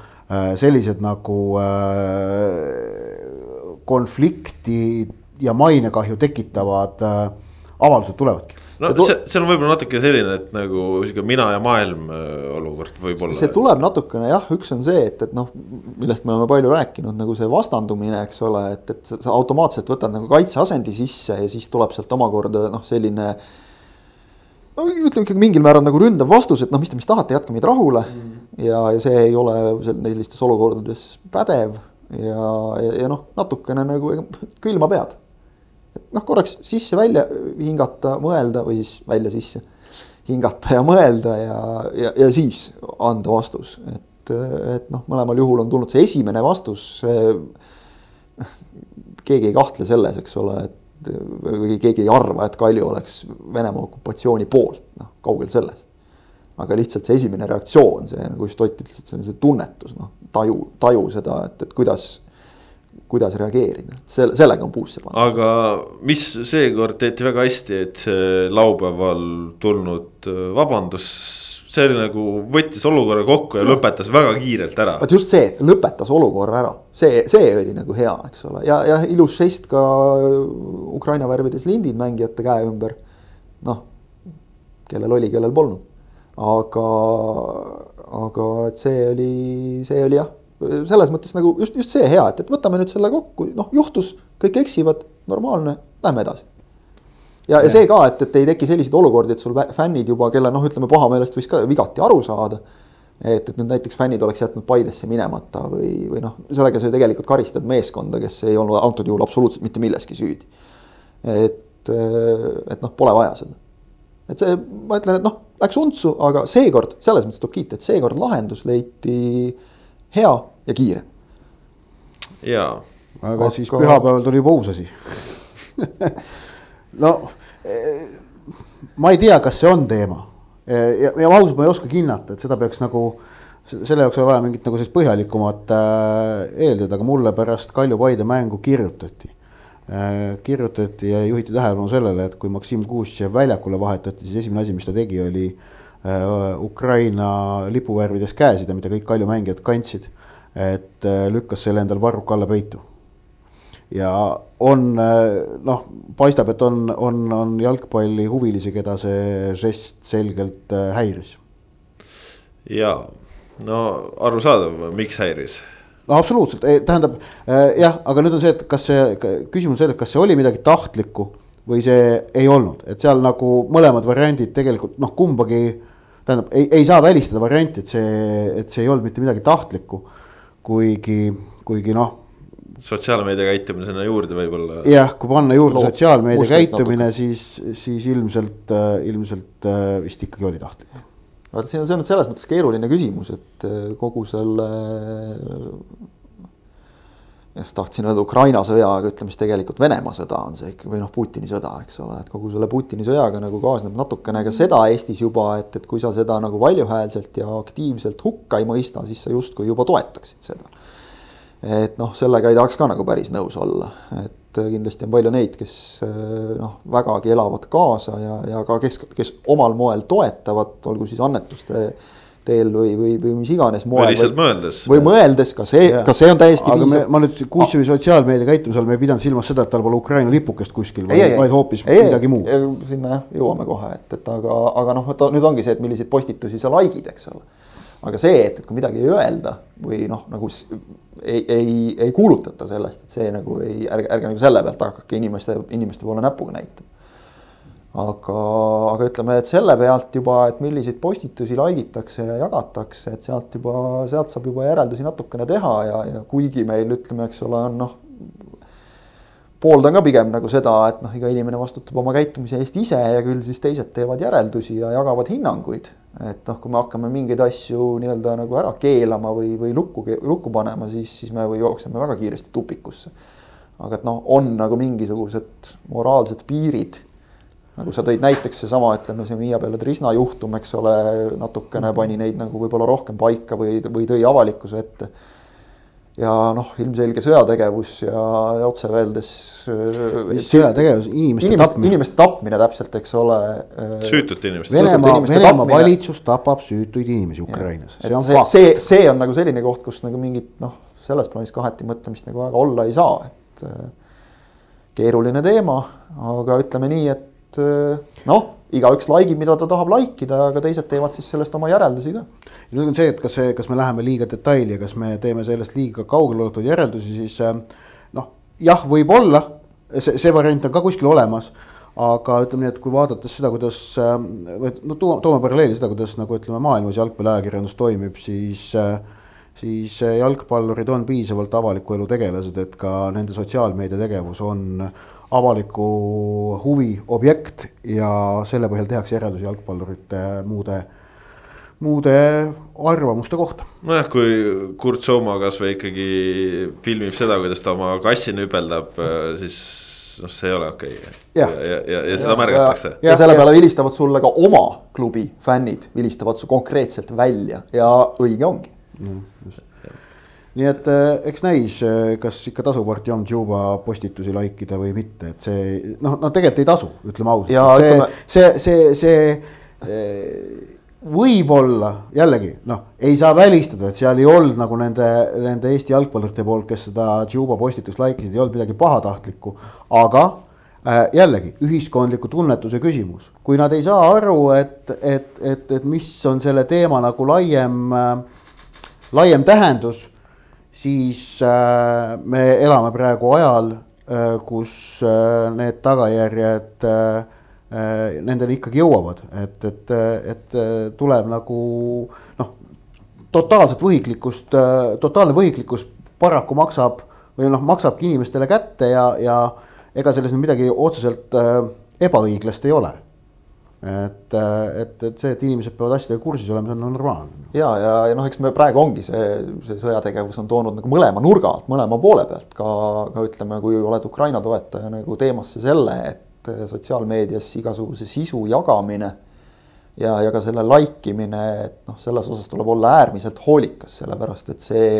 sellised nagu äh, konflikti ja mainekahju tekitavad äh, avaldused tulevadki. no See see, seal on võib-olla natuke selline, et nagu sihuke mina ja maailm äh, olukord võib-olla. see tuleb natukene jah, üks on see, et, et noh, millest me oleme palju rääkinud, nagu see vastandumine, eks ole, et, et sa, automaatselt võtad nagu kaitseasendi sisse ja siis tuleb sealt omakorda noh, selline. no ütleme ikkagi mingil määral nagu ründav vastus, et noh, mis te, mis tahate, jätke meid rahule mm. ja, ja see ei ole sel- sellistes olukordades pädev ja, ja, ja noh, natukene nagu külma pead et noh, korraks sisse-välja hingata, mõelda või siis välja-sisse. hingata ja mõelda ja, ja, ja siis anda vastus, et, et noh, mõlemal juhul on tulnud see esimene vastus. keegi ei kahtle selles, eks ole, et või keegi ei arva, et Kalju oleks Venemaa okupatsiooni poolt, noh kaugel sellest. aga lihtsalt see esimene reaktsioon, see nagu just Ott ütles, et see on see tunnetus, noh taju, taju seda, et, et kuidas kuidas reageerida, selle, sellega on puusse pandud. aga mis seekord tehti väga hästi, et see laupäeval tulnud äh, vabandus see oli nagu võttis olukorra kokku ja lõpetas väga kiirelt ära. vot just see, lõpetas olukorra ära, see, see oli nagu hea, eks ole, ja, ja ilus žest ka Ukraina värvides lindid mängijate käe ümber. noh, kellel oli, kellel polnud, aga, aga et see oli, see oli jah, selles mõttes nagu just, just see hea, et, et võtame nüüd selle kokku, noh juhtus, kõik eksivad, normaalne, lähme edasi ja, ja see ka, et, et ei teki selliseid olukordi, et sul fännid juba, kelle noh, ütleme pahameelest võis ka vigati aru saada. et, et nüüd näiteks fännid oleks jätnud Paidesse minemata või, või noh, sellega sa ju tegelikult karistad meeskonda, kes ei olnud antud juhul absoluutselt mitte milleski süüdi. et, et noh, pole vaja seda. et see, ma ütlen, et noh, läks untsu, aga seekord selles mõttes tuleb kiita, et seekord lahendus leiti hea ja kiire. jaa. aga, aga siis pühapäeval tuli juba uus asi no ma ei tea, kas see on teema ja, ja ausalt ma ei oskagi hinnata, et seda peaks nagu selle jaoks on vaja mingit nagu sellist põhjalikumat äh, eeldada, aga mulle pärast Kalju-Paide mängu kirjutati äh,. kirjutati ja juhiti tähelepanu sellele, et kui Maksim Kuusjev väljakule vahetati, siis esimene asi, mis ta tegi, oli äh, Ukraina lipuvärvides käesida, mida kõik Kalju mängijad kandsid. et äh, lükkas selle endal varruka alla peitu ja on noh, paistab, et on, on, on jalgpallihuvilisi, keda see žest selgelt äh, häiris. ja, no arusaadav, miks häiris no absoluutselt, tähendab äh, jah, aga nüüd on see, et kas see, küsimus on selles, kas see oli midagi tahtlikku või see ei olnud, et seal nagu mõlemad variandid tegelikult noh, kumbagi. Tähendab, ei, ei saa välistada varianti, et see, et see ei olnud mitte midagi tahtlikku. kuigi, kuigi noh sotsiaalmeedia käitumine sinna juurde võib-olla. jah, kui panna juurde Lood, sotsiaalmeedia käitumine, siis, siis ilmselt, äh, ilmselt äh, vist ikkagi oli tahtlik. vaata, siin on, see on selles mõttes keeruline küsimus, et äh, kogu selle tahtsin öelda Ukraina sõja, aga ütleme siis tegelikult Venemaa sõda on see ikka või noh, Putini sõda, eks ole, et kogu selle Putini sõjaga nagu kaasneb natukene ka seda Eestis juba, et, et kui sa seda nagu valjuhäälselt ja aktiivselt hukka ei mõista, siis sa justkui juba toetaksid seda. Et noh, sellega ei tahaks ka nagu päris nõus olla, et kindlasti on palju neid, kes noh, vägagi elavad kaasa ja, ja ka kes, kes omal moel toetavad, olgu siis annetuste teel või, või, või mis iganes moel. või lihtsalt mõeldes. või mõeldes, ka see, ka see on täiesti. aga me, ma nüüd Kuusevi sotsiaalmeedia käitumise all, me ei pidanud silmas seda, et tal pole Ukraina lipukest kuskil, vaid hoopis ei, midagi muud. sinna jah, jõuame kohe, et, et aga, aga noh, et nüüd ongi see, et milliseid postitusi sa like'id, eks ole. aga see, et, et kui midagi ei öelda või noh, nagu ei, ei, ei kuulutata sellest, et see nagu ei, ärge, ärge nagu selle pealt hakake inimeste, inimeste poole näpuga näitama. Aga, aga ütleme, et selle pealt juba, et milliseid postitusi like itakse ja jagatakse, et sealt juba, sealt saab juba järeldusi natukene teha ja, ja kuigi meil ütleme, eks ole, on noh pooldan ka pigem nagu seda, et noh, iga inimene vastutab oma käitumise eest ise ja küll siis teised teevad järeldusi ja jagavad hinnanguid. et noh, kui me hakkame mingeid asju nii-öelda nagu ära keelama või, või lukku, lukku panema, siis, siis me või jookseme väga kiiresti tupikusse. aga et noh, on nagu mingisugused moraalsed piirid. Nagu sa tõid näiteks seesama, ütleme see Miia peale Trisna juhtum, eks ole, natukene pani neid nagu võib-olla rohkem paika või, või tõi avalikkuse ette ja noh, ilmselge sõjategevus ja, ja otse öeldes. Äh, sõjategevus, inimeste, inimeste tapmine. inimeste tapmine täpselt, eks ole. Äh, süütute inimeste. Venemaa, Venemaa valitsus tapab süütuid inimesi Ukrainas, see on see, see, see on nagu selline koht, kus nagu mingit noh, selles plaanis kaheti mõtlemist nagu väga olla ei saa, et. Äh, keeruline teema, aga ütleme nii, et noh igaüks like ib, mida ta tahab like ida, aga teised teevad siis sellest oma järeldusi ka. nüüd on see, et kas see, kas me läheme liiga detaili ja kas me teeme sellest liiga kaugeleulatuvaid järeldusi, siis äh, noh, jah, võib-olla see, see variant on ka kuskil olemas aga ütleme nii, et kui vaadates seda, kuidas, äh, no toome paralleeli seda, kuidas nagu ütleme, maailmas jalgpalliajakirjandus toimib, siis siis jalgpallurid on piisavalt avaliku elu tegelased, et ka nende sotsiaalmeedia tegevus on avaliku huvi objekt ja selle põhjal tehakse järeldusi jalgpallurite muude, muude arvamuste kohta. nojah, kui Kurt Sooma kasvõi ikkagi filmib seda, kuidas ta oma kassi nübeldab, siis noh, see ei ole okei okay.. ja, ja, ja, ja seda ja, märgatakse. ja, ja selle peale vilistavad sulle ka oma klubi fännid, vilistavad su konkreetselt välja ja õige ongi mm,. Nii et äh, eks näis, äh, kas ikka tasub Artjom Džuba postitusi like ida või mitte, et see noh, no tegelikult ei tasu, ütleme ausalt. see, see, see, see võib-olla jällegi noh, ei saa välistada, et seal ei olnud nagu nende, nende Eesti jalgpallurite poolt, kes seda Tšiuba postitust laikisid, ei olnud midagi pahatahtlikku. aga jällegi ühiskondliku tunnetuse küsimus, kui nad ei saa aru, et, et, et, et mis on selle teema nagu laiem laiem tähendus, siis äh, me elame praegu ajal äh,, kus äh, need tagajärjed nendeni ikkagi jõuavad, et, et, et tuleb nagu noh, totaalset võhiklikkust, totaalne võhiklikkus paraku maksab või noh, maksabki inimestele kätte ja, ja ega selles nüüd midagi otseselt ebaõiglast ei ole. Et, et, et see, et inimesed peavad asjadega kursis olema, see on normaalne. ja, ja, ja noh, eks me praegu ongi see, see sõjategevus on toonud nagu mõlema nurga alt, mõlema poole pealt ka, ka ütleme, kui oled Ukraina toetaja nagu teemasse selle, et et sotsiaalmeedias igasuguse sisu jagamine ja, ja ka selle like imine, et noh, selles osas tuleb olla äärmiselt hoolikas, sellepärast et see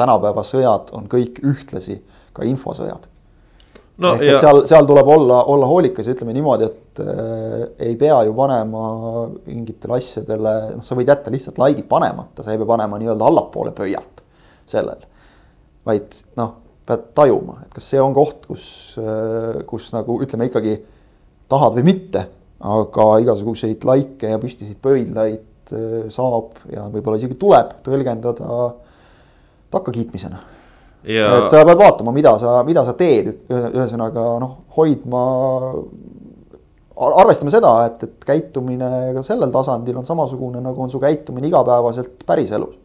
tänapäeva sõjad on kõik ühtlasi ka infosõjad no,. ehk ja... et seal, seal tuleb olla, olla hoolikas ja ütleme niimoodi, et äh, ei pea ju panema mingitele asjadele, noh, sa võid jätta lihtsalt like'id panemata, sa ei pea panema nii-öelda allapoole pöialt sellel. vaid noh pead tajuma, et kas see on koht, kus, kus nagu ütleme ikkagi tahad või mitte, aga igasuguseid likee ja püstiseid pöidlaid äh, saab ja võib-olla isegi tuleb tõlgendada takkakiitmisena ja.... et sa pead vaatama, mida sa, mida sa teed, ühesõnaga noh, hoidma, arvestame seda, et, et käitumine ka sellel tasandil on samasugune, nagu on su käitumine igapäevaselt päriselus.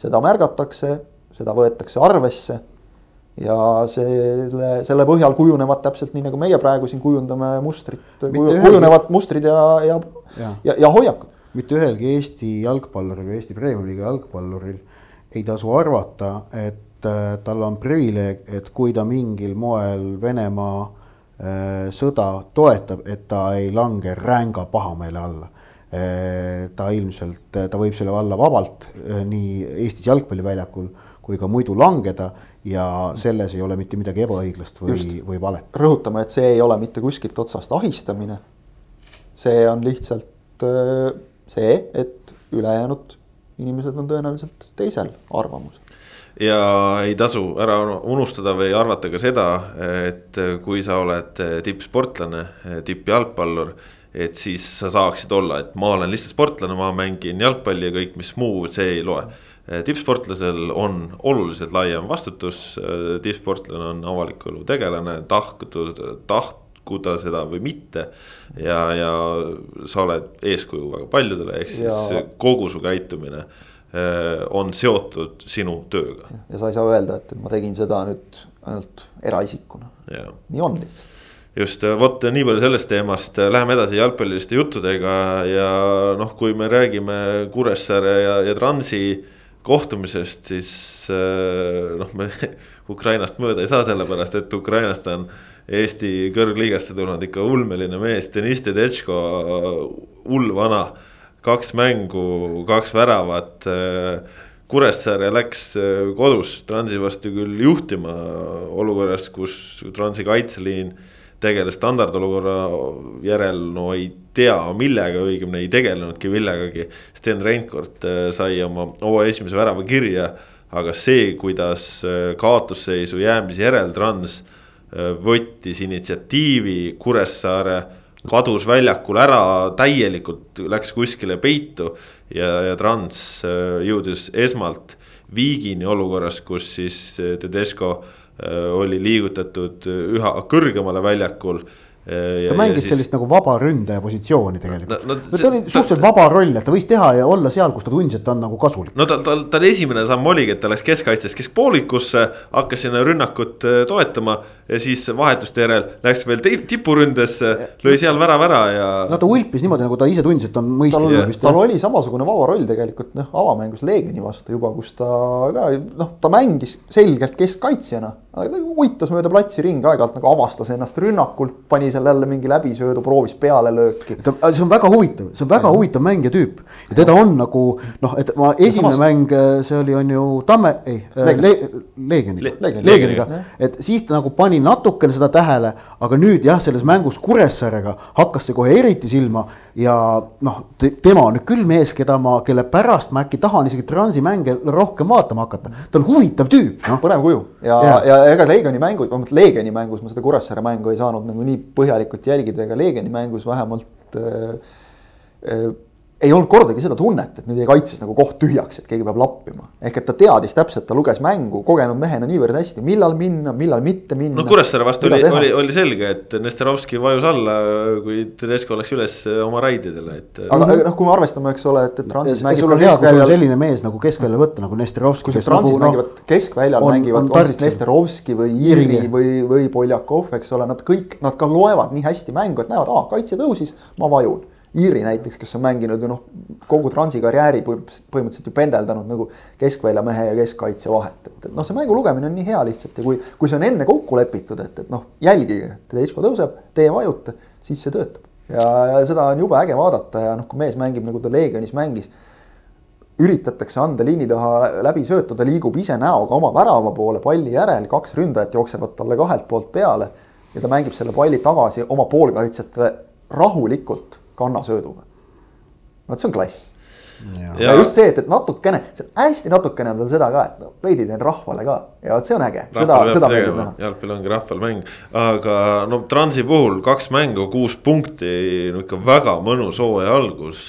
seda märgatakse, seda võetakse arvesse ja selle, selle põhjal kujunevad täpselt nii, nagu meie praegu siin kujundame mustrit, kujunevad mustrid ja, ja, ja, ja, ja hoiakud. mitte ühelgi Eesti jalgpalluril või Eesti Premium-liiga jalgpalluril ei tasu arvata, et äh, tal on privileeg, et kui ta mingil moel Venemaa sõda toetab, et ta ei lange ränga pahameele alla äh,. ta ilmselt, ta võib selle alla vabalt äh, nii Eestis jalgpalliväljakul kui ka muidu langeda ja selles ei ole mitte midagi ebaõiglast või, või valet. rõhutame, et see ei ole mitte kuskilt otsast ahistamine. see on lihtsalt äh, see, et ülejäänud inimesed on tõenäoliselt teisel arvamusel ja ei tasu ära unustada või arvata ka seda, et kui sa oled tippsportlane, tippjalgpallur. et siis sa saaksid olla, et ma olen lihtsalt sportlane, ma mängin jalgpalli ja kõik, mis muu, see ei loe Eh, tippsportlasel on oluliselt laiem vastutus, eh, tippsportlane on avaliku elu tegelane, tahku, tahku ta seda või mitte. ja, ja sa oled eeskuju väga paljudele, ehk siis ja... kogu su käitumine eh, on seotud sinu tööga. ja sa ei saa öelda, et ma tegin seda nüüd ainult eraisikuna, nii on lihtsalt just, vot nii palju sellest teemast, läheme edasi jalgpalliliste juttudega ja noh, kui me räägime Kuressaare ja, ja Transi äh, kohtumisest, siis äh, noh, me Ukrainast mööda ei saa, sellepärast et Ukrainast on Eesti kõrgliigasse tulnud ikka ulmeline mees, Deniss Tedetško, hull vana. Kaks mängu, kaks väravat. Kuressaare läks äh, kodus Transi vastu küll juhtima olukorras, kus Transi kaitseliin tegeles standardolukorra järel, no ei tea millega, õigemini ei tegelenudki millegagi. Sten Reinkord äh, sai oma hooaja esimese värava kirja, aga see, kuidas äh, kaotusseisu jäämise järel Trans võttis initsiatiivi Kuressaare kadus väljakul ära, täielikult läks kuskile peitu ja, ja Trans jõudis esmalt viigini olukorras, kus siis Tedesco oli liigutatud üha kõrgemale väljakul Äh, ta mängis siis... sellist nagu vaba ründaja positsiooni tegelikult no,. No, ta oli suhteliselt vaba roll, et ta võis teha ja olla seal, kus ta tundis, et ta on nagu kasulik. no tal, tal, tal esimene samm oligi, et ta läks keskkaitsest keskpoolikusse, hakkas sinna rünnakut äh, toetama. ja siis vahetuste järel läks veel tipuründesse, lõi seal värava ära ja. no ta ulpis niimoodi, nagu ta ise tundis, et on mõistlik. tal oli samasugune vaba roll tegelikult noh, avamängus Leegioni vastu juba, kus ta ka noh, ta mängis selgelt keskkaitsjana. aga ta uitas mööda platsi ringi, aeg-ajalt nagu avastas ennast rünnakult, pani pani seal jälle mingi läbisöödu, proovis pealelööki. see on väga huvitav, see on väga ja. huvitav mängija tüüp ja teda on nagu noh, et ma esimene samas... mäng, äh, see oli, on ju Tamme, ei Leegion. Le, Leegioniga Le, Leegioniga, et siis ta nagu pani natukene seda tähele, aga nüüd jah, selles mängus Kuressaarega hakkas see kohe eriti silma ja noh te,, tema on nüüd küll mees, keda ma, kelle pärast ma äkki tahan isegi Transi mänge rohkem vaatama hakata. ta on huvitav tüüp no.. põnev kuju ja, ja, ja ega Leegioni mängus, vähemalt Leegioni mängus ma seda Kuressaare mängu ei saanud nagu nii põhjalikult jälgida, ega Leegioni mängus vähemalt äh, äh, ei olnud kordagi seda tunnet, et nüüd jäi kaitses nagu koht tühjaks, et keegi peab lappima. ehk et ta teadis täpselt, ta luges mängu kogenud mehena niivõrd hästi, millal minna, millal mitte minna. no Kuressaare vastu oli, oli, oli selge, et Nesterovski vajus alla, kui Tedesco läks üles oma raididele, et. aga mm -hmm. noh, kui me arvestame, eks ole, et, et Transis mängib ka keskväljal. selline mees nagu keskvälja võtta nagu Nesterovski. kui Transis nagu, mängivad no, keskväljal on, mängivad, on siis Nesterovski või Iiri või, või Poljakov, eks ole, nad kõik, nad ka loevad nii hästi mängu, et näevad, aa, kaitse tõusis, ma vajun Iiri näiteks, kes on mänginud ju noh, kogu Transi karjääri põhimõtteliselt ju pendeldanud nagu keskväljamehe ja keskkaitsja vahet, et, et noh, see mängu lugemine on nii hea lihtsalt ja kui, kui see on enne kokku lepitud, et, et noh, jälgige, Tedesco tõuseb, teie vajute, siis see töötab. ja, ja seda on jube äge vaadata ja noh, kui mees mängib nagu ta Leegionis mängis, üritatakse anda liini taha läbi söötu, ta liigub ise näoga oma värava poole palli järel, kaks ründajat jooksevad talle kahelt poolt peale ja ta mängib selle palli tagasi oma poolkaitsjatele rahulikult kannasööduga. vot see on klass. Ja. ja just see, et, et natukene, hästi natukene on tal seda ka, et no veidi teen rahvale ka ja vot see on äge, seda, seda meeldib näha. jalgpall ongi rahvalmäng, aga no Transi puhul kaks mängu, kuus punkti, no ikka väga mõnus hooaja algus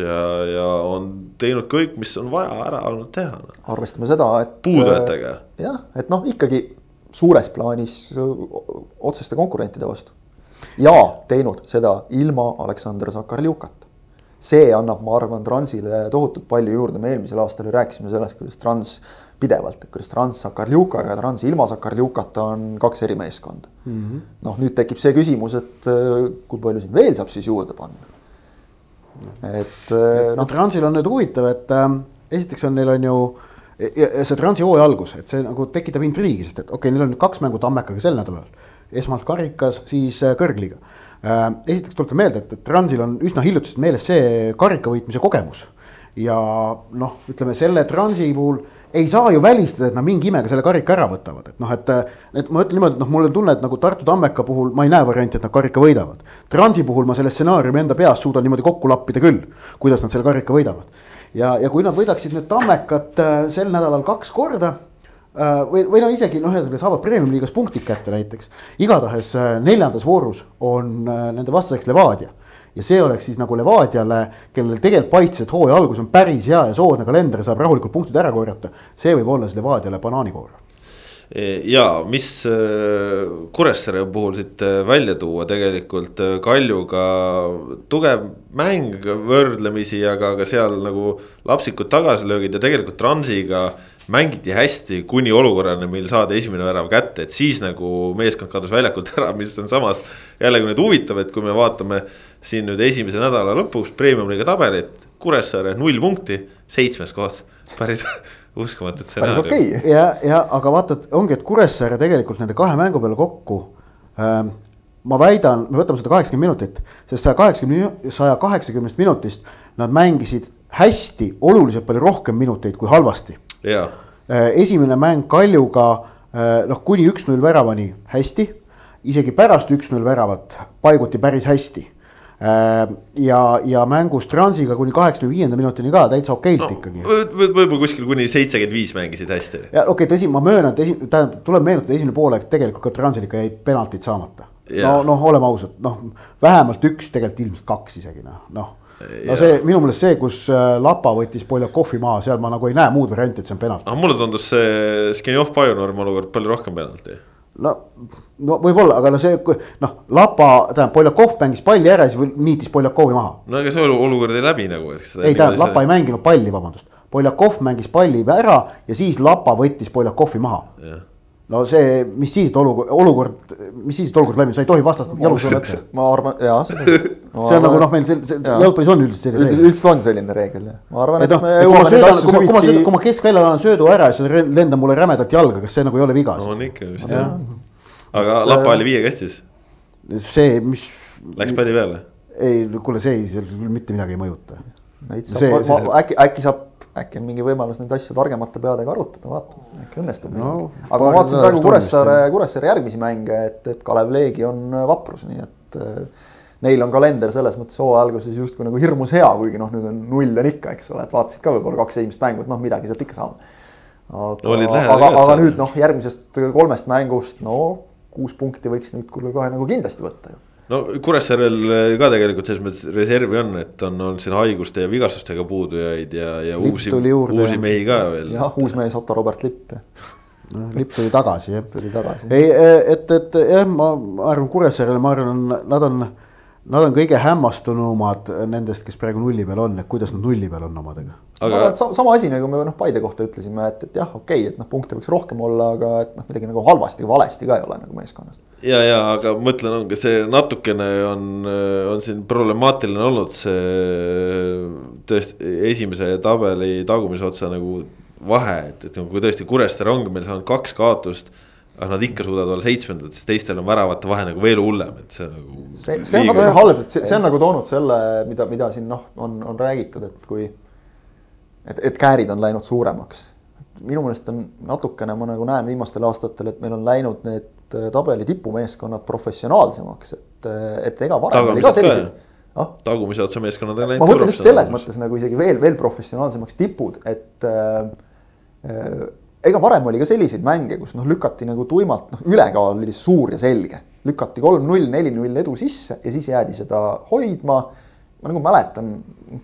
ja, ja on teinud kõik, mis on vaja ära olnud teha no.. arvestame seda, et. puudujatega. jah, et noh, ikkagi suures plaanis otseste konkurentide vastu ja teinud seda ilma Aleksandr Sakarljukat. see annab, ma arvan, Transile tohutult palju juurde, me eelmisel aastal ju rääkisime sellest, kuidas Trans pidevalt, et kuidas Trans Sakarljukaga ja Trans ilma Sakarljukata on kaks eri meeskonda mm -hmm.. noh, nüüd tekib see küsimus, et äh, kui palju siin veel saab siis juurde panna. et äh, noh. Transil on nüüd huvitav, et äh, esiteks on neil on ju ja see Transi hooaja algus, et see nagu tekitab intriigi, sest et okei okay,, neil on nüüd kaks mängu Tammekaga sel nädalal esmalt karikas, siis äh, kõrgliiga. Äh, esiteks tuletan meelde, et, et Transil on üsna hiljutist meeles see karika võitmise kogemus. ja noh, ütleme selle Transi puhul ei saa ju välistada, et nad mingi imega selle karika ära võtavad, et noh, et. et ma ütlen niimoodi, et noh, mul on tunne, et nagu Tartu Tammeka puhul ma ei näe varianti, et nad karika võidavad. Transi puhul ma selle stsenaariumi enda peas suudan niimoodi kokku lappida küll, kuidas nad selle karika võidavad. ja, ja kui nad võidaksid nüüd Tammekat äh, sel nädalal kaks korda Äh, või, või no isegi noh, ühesõnaga saavad premium-liigas punktid kätte näiteks. igatahes äh, neljandas voorus on äh, nende vastaseks Levadia. ja see oleks siis nagu Levadiale, kellel tegelikult paistis, et hooaja algus on päris hea ja soodne kalender, saab rahulikult punktid ära korjata. see võib olla siis Levadiale banaanikoor e, ja mis Kuressaare puhul siit välja tuua, tegelikult Kaljuga tugev mäng võrdlemisi, aga ka seal nagu lapsikud tagasilöögid ja tegelikult Transiga mängiti hästi kuni olukorrani, mil saadi esimene värav kätte, et siis nagu meeskond kadus väljakult ära, mis on samas jällegi nüüd huvitav, et kui me vaatame siin nüüd esimese nädala lõpuks premium-liiga tabelit, Kuressaare null punkti, seitsmes koht, päris uskumatu stsenaarium okay.. ja, ja aga vaata, et ongi, et Kuressaare tegelikult nende kahe mängu peale kokku ähm, ma väidan, me võtame seda kaheksakümmend minutit, sest saja kaheksakümne, saja kaheksakümnest minutist nad mängisid hästi, oluliselt palju rohkem minuteid kui halvasti Äh, esimene mäng Kaljuga äh, noh, kuni üks-null väravani hästi, isegi pärast üks-null väravat paiguti päris hästi äh, ja, ja mängus Transiga kuni kaheksakümne viienda minutini ka täitsa okeilt no, ikkagi võib. võib-olla kuskil kuni seitsekümmend viis mängisid hästi. ja okei okay,, tõsi, ma möönan, et esi-, tähendab, tuleb meenutada, esimene poolek tegelikult ka Transil ikka jäid penaltid saamata. no, noh, oleme ausad, noh, vähemalt üks, tegelikult ilmselt kaks isegi noh, noh no see minu meelest see, kus äh, Lapa võttis Poljakovi maha, seal ma nagu ei näe muud varianti, et see on penalt. aga mulle tundus see Skenjov Pajunorm olukord palju rohkem penalti. no, no võib-olla, aga no see noh, Lapa, tähendab Poljakov mängis palli ära, siis niitis Poljakovi maha. no aga see olukord jäi läbi nagu. ei tähendab, Lapa ei mänginud palli, vabandust. Poljakov mängis palli ära ja siis Lapa võttis Poljakovi maha no see, mis siis, et olukord, olukord, mis siis, et olukord läbi, sa ei tohi vastast jalus olla ette. ma arvan, jaa. see on nagu noh, meil see, see jalgpallis on üldiselt selline reegel. üldiselt on selline reegel jah, ma arvan, et, et me jõuame neid asju süvitsi. kui ma, kui ma keskväljal annan söödu ära ja see lendab mulle rämedalt jalga, kas see nagu ei ole viga? no on ikka vist jah. aga Lapa oli viiekastis see, mis. Läks palli peale? ei, kuule, see ei, seal küll mitte midagi ei mõjuta. äkki, äkki saab, äkki on mingi võimalus neid asju targemate peadega arutada, vaatame, äkki õnnestub no,. aga ma vaatasin praegu Kuressaare, Kuressaare järgmisi mänge, et, et Kalev Leegi on vaprus, nii et äh, neil on kalender selles mõttes hooaja alguses justkui nagu hirmus hea, kuigi noh, nüüd on null on ikka, eks ole, et vaatasid ka võib-olla kaks esimest mängu, et noh, midagi sealt ikka saame. aga aga, aga nüüd noh, järgmisest kolmest mängust, no kuus punkti võiks nüüd kuule kohe nagu kindlasti võtta ju no Kuressaarel ka tegelikult selles mõttes reservi on, et on olnud siin haiguste ja vigastustega puudujaid ja, ja Lipp uusi, uusi mehi ka veel. jah, uus mees Otto Robert Lipp. noh, Lipp tuli tagasi jah. tuli tagasi. ei, et, et jah, ma arvan Kuressaarele, ma arvan, nad on, nad on kõige hämmastunumad nendest, kes praegu nulli peal on, et kuidas nad nulli peal on omadega aga.... ma arvan, et sama asi nagu me noh, Paide kohta ütlesime, et, et jah, okei okay,, et noh, punkte võiks rohkem olla, aga et noh, midagi nagu halvasti või valesti ka ei ole nagu meeskonnas. ja, ja aga mõtlen, ongi see natukene on, on siin problemaatiline olnud see tõesti esimese tabeli tagumise otsa nagu vahe, et, et kui tõesti Kuressaare ongi meil saanud kaks kaotust aga nad ikka suudavad olla seitsmendad, sest teistel on väravate vahe nagu veel hullem, et see nagu. see, see on natuke halb, et see, see on nagu toonud selle, mida, mida siin noh, on, on räägitud, et kui et, et käärid on läinud suuremaks. minu meelest on natukene, ma nagu näen viimastel aastatel, et meil on läinud need äh, tabeli tipumeeskonnad professionaalsemaks, et, äh, et ega varem oli ka selliseid ah?. tagumise otsa meeskonnad on läinud. ma mõtlen just selles mõttes nagu isegi veel, veel professionaalsemaks tipud, et äh, äh, ega varem oli ka selliseid mänge, kus noh, lükati nagu tuimalt, noh, ülekaal oli suur ja selge. lükati kolm-null, neli-null edu sisse ja siis jäädi seda hoidma ma nagu mäletan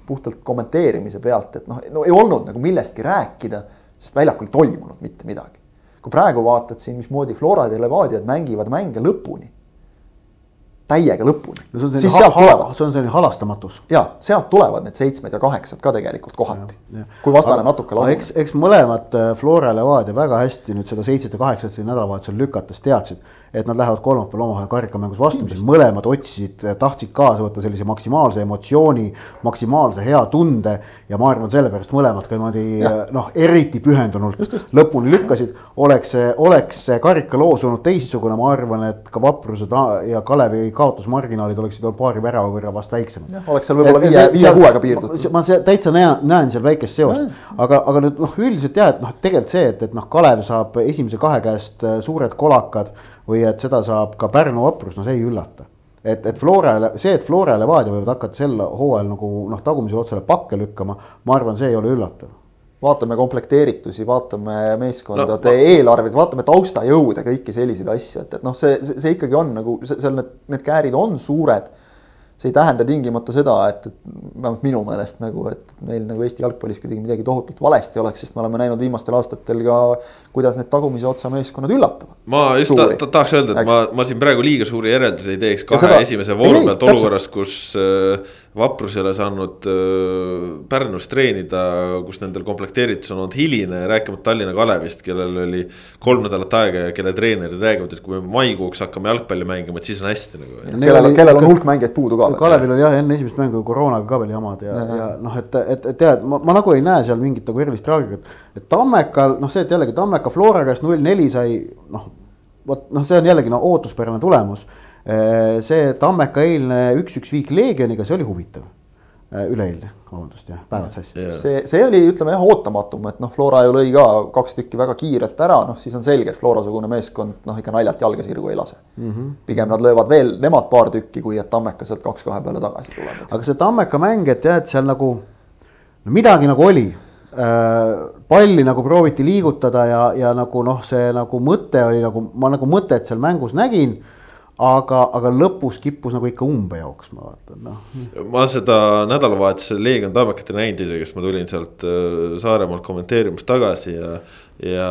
puhtalt kommenteerimise pealt, et noh, no ei olnud nagu millestki rääkida, sest väljakul ei toimunud mitte midagi. kui praegu vaatad siin, mismoodi Florad ja Levadiad mängivad mänge lõpuni, täiega lõpuni siis sealt tulevad. see on selline halastamatus. ja sealt tulevad need seitsmed ja kaheksad ka tegelikult kohati, kui vastane aga, natuke lahub. eks, eks mõlemad äh, Flora ja Levadia väga hästi nüüd seda seitset ja kaheksat siin nädalavahetusel lükates teadsid et nad lähevad kolmapäeval omavahel karikamängus vastamisi, mõlemad otsisid, tahtsid kaasa võtta sellise maksimaalse emotsiooni, maksimaalse hea tunde. ja ma arvan, sellepärast mõlemad ka niimoodi noh, eriti pühendunult just, just. lõpuni lükkasid. oleks see, oleks see karikaloos olnud teistsugune, ma arvan, et ka Vaprused ja Kalevi kaotusmarginaalid oleksid olnud paari värava võrra vast väiksemad. oleks seal võib-olla viie, viie-kuuega piirdunud. ma täitsa näen, näen seal väikest seost, aga, aga nüüd noh, üldiselt jah, et noh, tegelikult see, et, et noh, Kalev saab esimese kahe käest äh, suured kolakad või et seda saab ka Pärnu vaprus, no see ei üllata. et, et Flora, see, et Flora ja Levadia võivad hakata sel hooajal nagu noh, tagumisele otsale pakke lükkama, ma arvan, see ei ole üllatav vaatame komplekteeritusi, vaatame meeskondade no, ma... eelarveid, vaatame taustajõude, kõiki selliseid asju, et, et noh, see, see, see ikkagi on nagu seal need, need käärid on suured see ei tähenda tingimata seda, et, et vähemalt minu meelest nagu, et meil nagu Eesti jalgpallis kuidagi midagi tohutult valesti oleks, sest me oleme näinud viimastel aastatel ka, kuidas need tagumise otsa meeskonnad üllatavad. ma just ta, ta, tahaks öelda, et Eks. ma, ma siin praegu liiga suuri järeldusi ei teeks kahe seda, esimese vooru pealt olukorras, kus äh, vaprus ei ole saanud äh, Pärnus treenida, kus nendel komplekteeritus on olnud hiline, rääkimata Tallinna Kalevist, kellel oli kolm nädalat aega ja kelle treenerid räägivad, et kui me maikuuks hakkame jalgpalli mängima, et siis on hästi nagu. kellel, kellel on hulk mängijaid puudu ka. Kalevil oli jah, enne esimest mängu koroonaga ka veel jamad ja, ja, ja noh, et, et, et tead, ma, ma nagu ei näe seal mingit nagu erilist traagikat. et Tammekal, noh, see, et jällegi Tammeka Flora käest null neli sai, noh, vot noh, see on jällegi no ootuspärane tulemus see Tammeka eilne üks-üks viik Leegioniga, see oli huvitav. Äh, üleeilne, vabandust jah, päevad sassi yeah.. see, see oli, ütleme jah, ootamatum, et noh, Flora ju lõi ka kaks tükki väga kiirelt ära, noh siis on selge, et Flora-sugune meeskond noh, ikka naljalt jalga sirgu ei lase mm. -hmm. pigem nad löövad veel nemad paar tükki, kui et Tammeka sealt kaks-kahe peale tagasi tuleb. aga see Tammeka mäng, et jah, et seal nagu no midagi nagu oli äh, palli nagu prooviti liigutada ja, ja nagu noh, see nagu mõte oli nagu ma nagu mõtet seal mängus nägin aga, aga lõpus kippus nagu ikka umbe jooksma, vaata noh. ma seda nädalavahetusel Leegion Tammekat ei näinud isegi, sest ma tulin sealt äh, Saaremaalt kommenteerimas tagasi ja. ja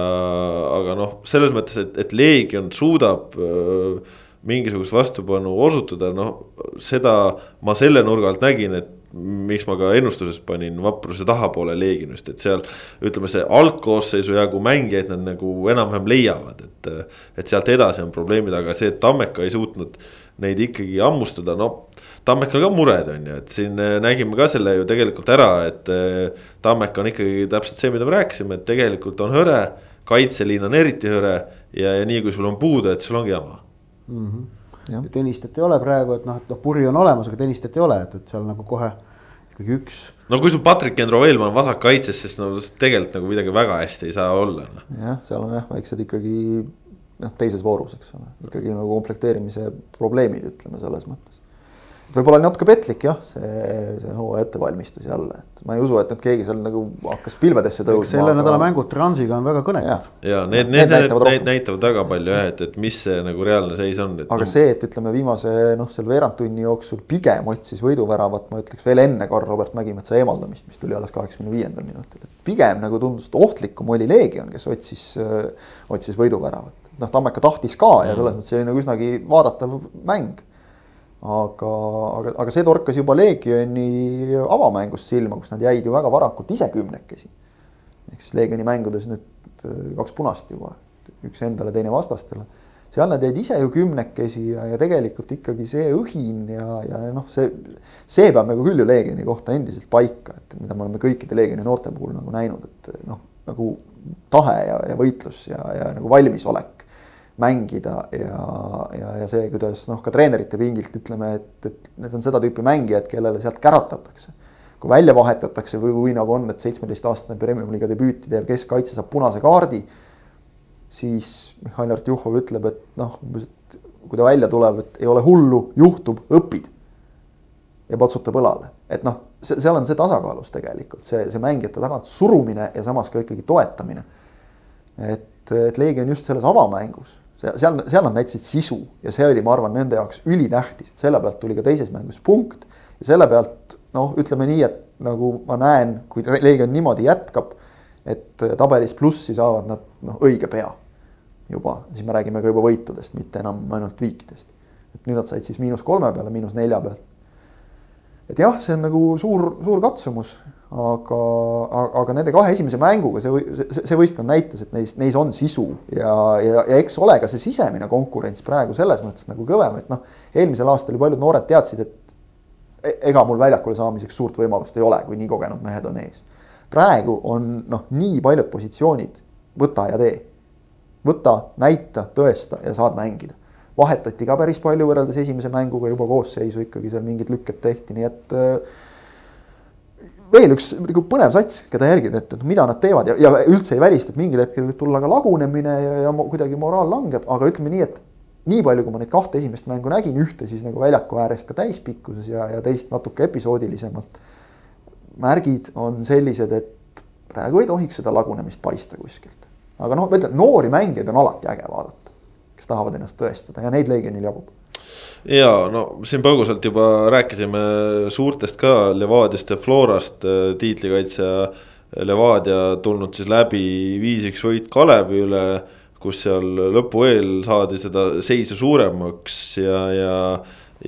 aga noh, selles mõttes, et, et Leegion suudab äh, mingisugust vastupanu osutada, noh seda ma selle nurga alt nägin, et miks ma ka ennustuses panin vapruse tahapoole Leegionist, et seal ütleme, see algkoosseisu jagu mängijaid nad nagu enam-vähem leiavad, et. et sealt edasi on probleemid, aga see, et Tammeka ei suutnud neid ikkagi hammustada, no. Tammekal ka mured on ju, et siin nägime ka selle ju tegelikult ära, et Tammeka on ikkagi täpselt see, mida me rääkisime, et tegelikult on hõre. kaitseliin on eriti hõre ja, ja nii kui sul on puudu, et sul ongi jama mm. -hmm Tõnistet ei ole praegu, et noh, et noh, puri on olemas, aga Tõnistet ei ole, et, et seal nagu kohe ikkagi üks. no kui sul Patrick Endro-Veelmann on vasakkaitses, siis no tegelikult nagu midagi väga hästi ei saa olla noh. jah, seal on jah, väiksed ikkagi noh, teises voorus, eks ole, ikkagi nagu komplekteerimise probleemid, ütleme selles mõttes võib-olla oli natuke petlik jah, see, see hooaja ettevalmistus jälle, et ma ei usu, et nüüd keegi seal nagu hakkas pilvedesse tõusma. selle nädala mängud Transiga on väga kõnekad. ja need, need, need, näitavad, need näitavad väga palju jah, et, et mis see nagu reaalne seis on. aga no. see, et ütleme viimase noh, seal veerandtunni jooksul pigem otsis võiduväravat, ma ütleks veel enne Karl-Robert Mägimetsa eemaldamist, mis tuli alles kaheksakümne viiendal minutil, et pigem nagu tundus, et ohtlikum oli Leegion, kes otsis, otsis võiduväravat. noh, Tammeka tahtis ka ja selles mõttes see oli nagu üsnagi vaadatav mäng aga, aga, aga see torkas juba Leegioni avamängust silma, kus nad jäid ju väga varakult ise kümnekesi. ehk siis Leegioni mängudes nüüd äh, kaks punast juba, üks endale, teine vastastele. seal nad jäid ise ju kümnekesi ja, ja tegelikult ikkagi see õhin ja, ja noh, see, see peab nagu küll ju Leegioni kohta endiselt paika, et mida me oleme kõikide Leegioni noorte puhul nagu näinud, et noh, nagu tahe ja, ja võitlus ja, ja nagu valmisolek mängida ja, ja, ja see, kuidas noh, ka treenerite pingilt ütleme, et, et need on seda tüüpi mängijad, kellele sealt käratatakse. kui välja vahetatakse või kui nagu on, et seitsmeteistaastane Premium-liiga debüüti teev keskkaitse saab punase kaardi, siis Mihhail Artjuhov ütleb, et noh, umbes, et kui ta välja tuleb, et ei ole hullu, juhtub, õpid. ja patsutab õlale, et noh, seal on see tasakaalus tegelikult see, see mängijate tagant surumine ja samas ka ikkagi toetamine. et, et Leegion just selles avamängus seal, seal nad näitasid sisu ja see oli, ma arvan, nende jaoks ülitähtis, et selle pealt tuli ka teises mängus punkt. ja selle pealt noh, ütleme nii, et nagu ma näen, kui Leegion niimoodi jätkab, et tabelis plussi saavad nad noh, õige pea juba, siis me räägime ka juba võitudest, mitte enam ainult viikidest. et nüüd nad said siis miinus kolme peale, miinus nelja pealt. et jah, see on nagu suur, suur katsumus aga, aga nende kahe esimese mänguga see, see, see võistkond näitas, et neis, neis on sisu ja, ja, ja eks ole ka see sisemine konkurents praegu selles mõttes nagu kõvem, et noh, eelmisel aastal ju paljud noored teadsid, et e-, ega mul väljakule saamiseks suurt võimalust ei ole, kui nii kogenud mehed on ees. praegu on noh, nii paljud positsioonid, võta ja tee. võta, näita, tõesta ja saad mängida. vahetati ka päris palju võrreldes esimese mänguga juba koosseisu ikkagi seal mingid lükked tehti, nii et äh, veel üks nagu põnev sats, keda jälgida, et, et mida nad teevad ja, ja üldse ei välista, et mingil hetkel võib tulla ka lagunemine ja, ja kuidagi moraal langeb, aga ütleme nii, et nii palju, kui ma neid kahte esimest mängu nägin, ühte siis nagu väljaku äärest ka täispikkuses ja, ja teist natuke episoodilisemalt. märgid on sellised, et praegu ei tohiks seda lagunemist paista kuskilt. aga noh, ma ütlen, noori mängijaid on alati äge vaadata, kes tahavad ennast tõestada ja neid Legionil jagub ja no siin põgusalt juba rääkisime suurtest ka Levadiast ja Florast äh, tiitlikaitsja. Levadia tulnud siis läbi viis-üks võit Kalevi üle, kus seal lõpu eel saadi seda seisu suuremaks ja, ja.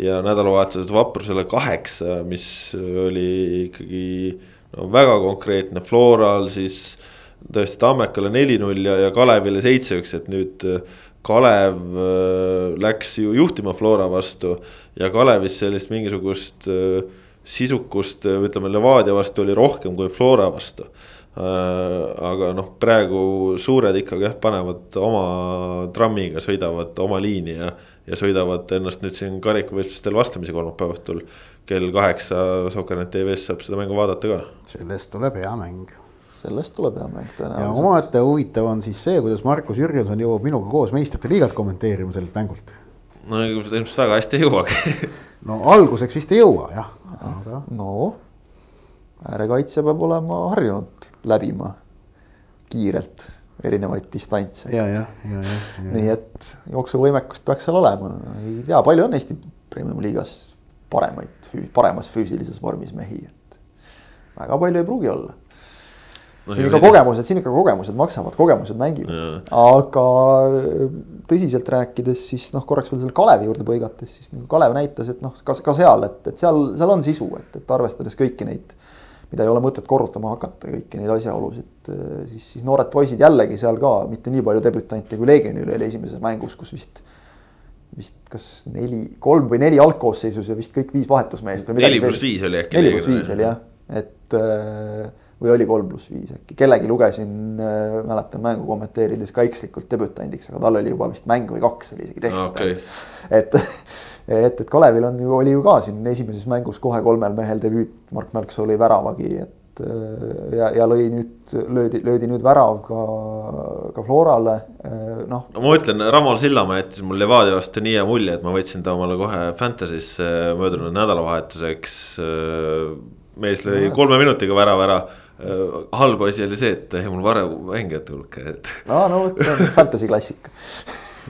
ja nädalavahetused Vaprusele kaheksa, mis oli ikkagi no väga konkreetne, Floral siis tõesti Tammekale neli-null ja, ja Kalevile seitse-üks, et nüüd Kalev äh, läks ju juhtima Flora vastu ja Kalevis sellist mingisugust äh, sisukust, äh, ütleme Levadia vastu oli rohkem kui Flora vastu. aga noh, praegu suured ikkagi jah, panevad oma trammiga, sõidavad oma liini ja, ja sõidavad ennast nüüd siin karikavõistlustel vastamisi kolmapäeva õhtul. kell kaheksa Soker.net tv-s saab seda mängu vaadata ka. sellest tuleb hea mäng sellest tuleb hea mäng tõenäoliselt. ja omaette huvitav on siis see, kuidas Markus Jürgenson jõuab minuga koos meistrite liigat kommenteerima sellelt mängult. no ilmselt väga hästi ei jõuagi no alguseks vist ei jõua jah, aga. no äärekaitse peab olema harjunud läbima kiirelt erinevaid distantse. ja, ja, ja, ja, ja. nii et jooksuvõimekust peaks seal olema, ei tea, palju on Eesti Premium liigas paremaid, paremas füüsilises vormis mehi, et väga palju ei pruugi olla no, siin ikka kogemused, siin ikka kogemused maksavad, kogemused mängivad. aga tõsiselt rääkides, siis noh, korraks veel selle Kalevi juurde põigates, siis nagu Kalev näitas, et noh, ka, ka seal, et, et seal, seal on sisu, et, et arvestades kõiki neid. mida ei ole mõtet korrutama hakata, kõiki neid asjaolusid, siis, siis noored poisid jällegi seal ka mitte nii palju debütante kui Leegionil oli esimeses mängus, kus vist vist kas neli, kolm või neli algkoosseisus ja vist kõik viis vahetusmeest. neli pluss viis oli äkki. neli pluss viis oli jah, et äh, või oli kolm pluss viis äkki, kellegi lugesin äh,, mäletan mängu kommenteerides ka ekslikult debütandiks, aga tal oli juba vist mäng või kaks oli isegi tehtud okay.. et, et, et Kalevil on ju, oli ju ka siin esimeses mängus kohe kolmel mehel debüüt, Mark Märksoo oli väravagi, et äh, ja, ja lõi nüüd, löödi, löödi nüüd värav ka, ka Florale, äh, noh. no ma ütlen, Ramal Sillamäe jättis mul Levadia vastu nii hea mulje, et ma võtsin ta omale kohe Fantasy'sse möödunud nädalavahetuseks. Äh, mees lõi kolme minutiga värava ära. Äh, halb asi oli see, et jäi mul varem mängijate hulka, et. aa, no vot, see on fantasy klassika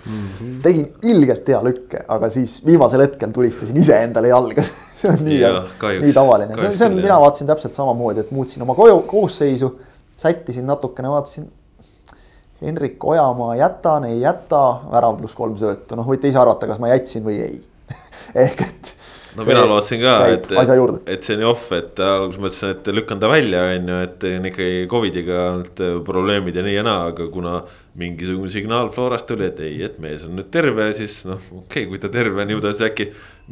mm. -hmm. tegin ilgelt hea lükke, aga siis viimasel hetkel tulistasin iseendale jalga see on nii, nii tavaline, see on, see on, mina vaatasin täpselt samamoodi, et muutsin oma koju, koosseisu. sättisin natukene, vaatasin. Henrik Ojamaa jätan, ei jäta, värav pluss kolm söötu, noh, võite ise arvata, kas ma jätsin või ei ehk et no mina lootsin ka, et, et see on nii off, et alguses mõtlesin, et lükkan ta välja, on ju, et ikkagi Covidiga olnud probleemid ja nii ja naa, aga kuna. mingisugune signaal Florast tuli, et ei, et mees on nüüd terve, siis noh, okei okay,, kui ta terve on, ju ta siis äkki.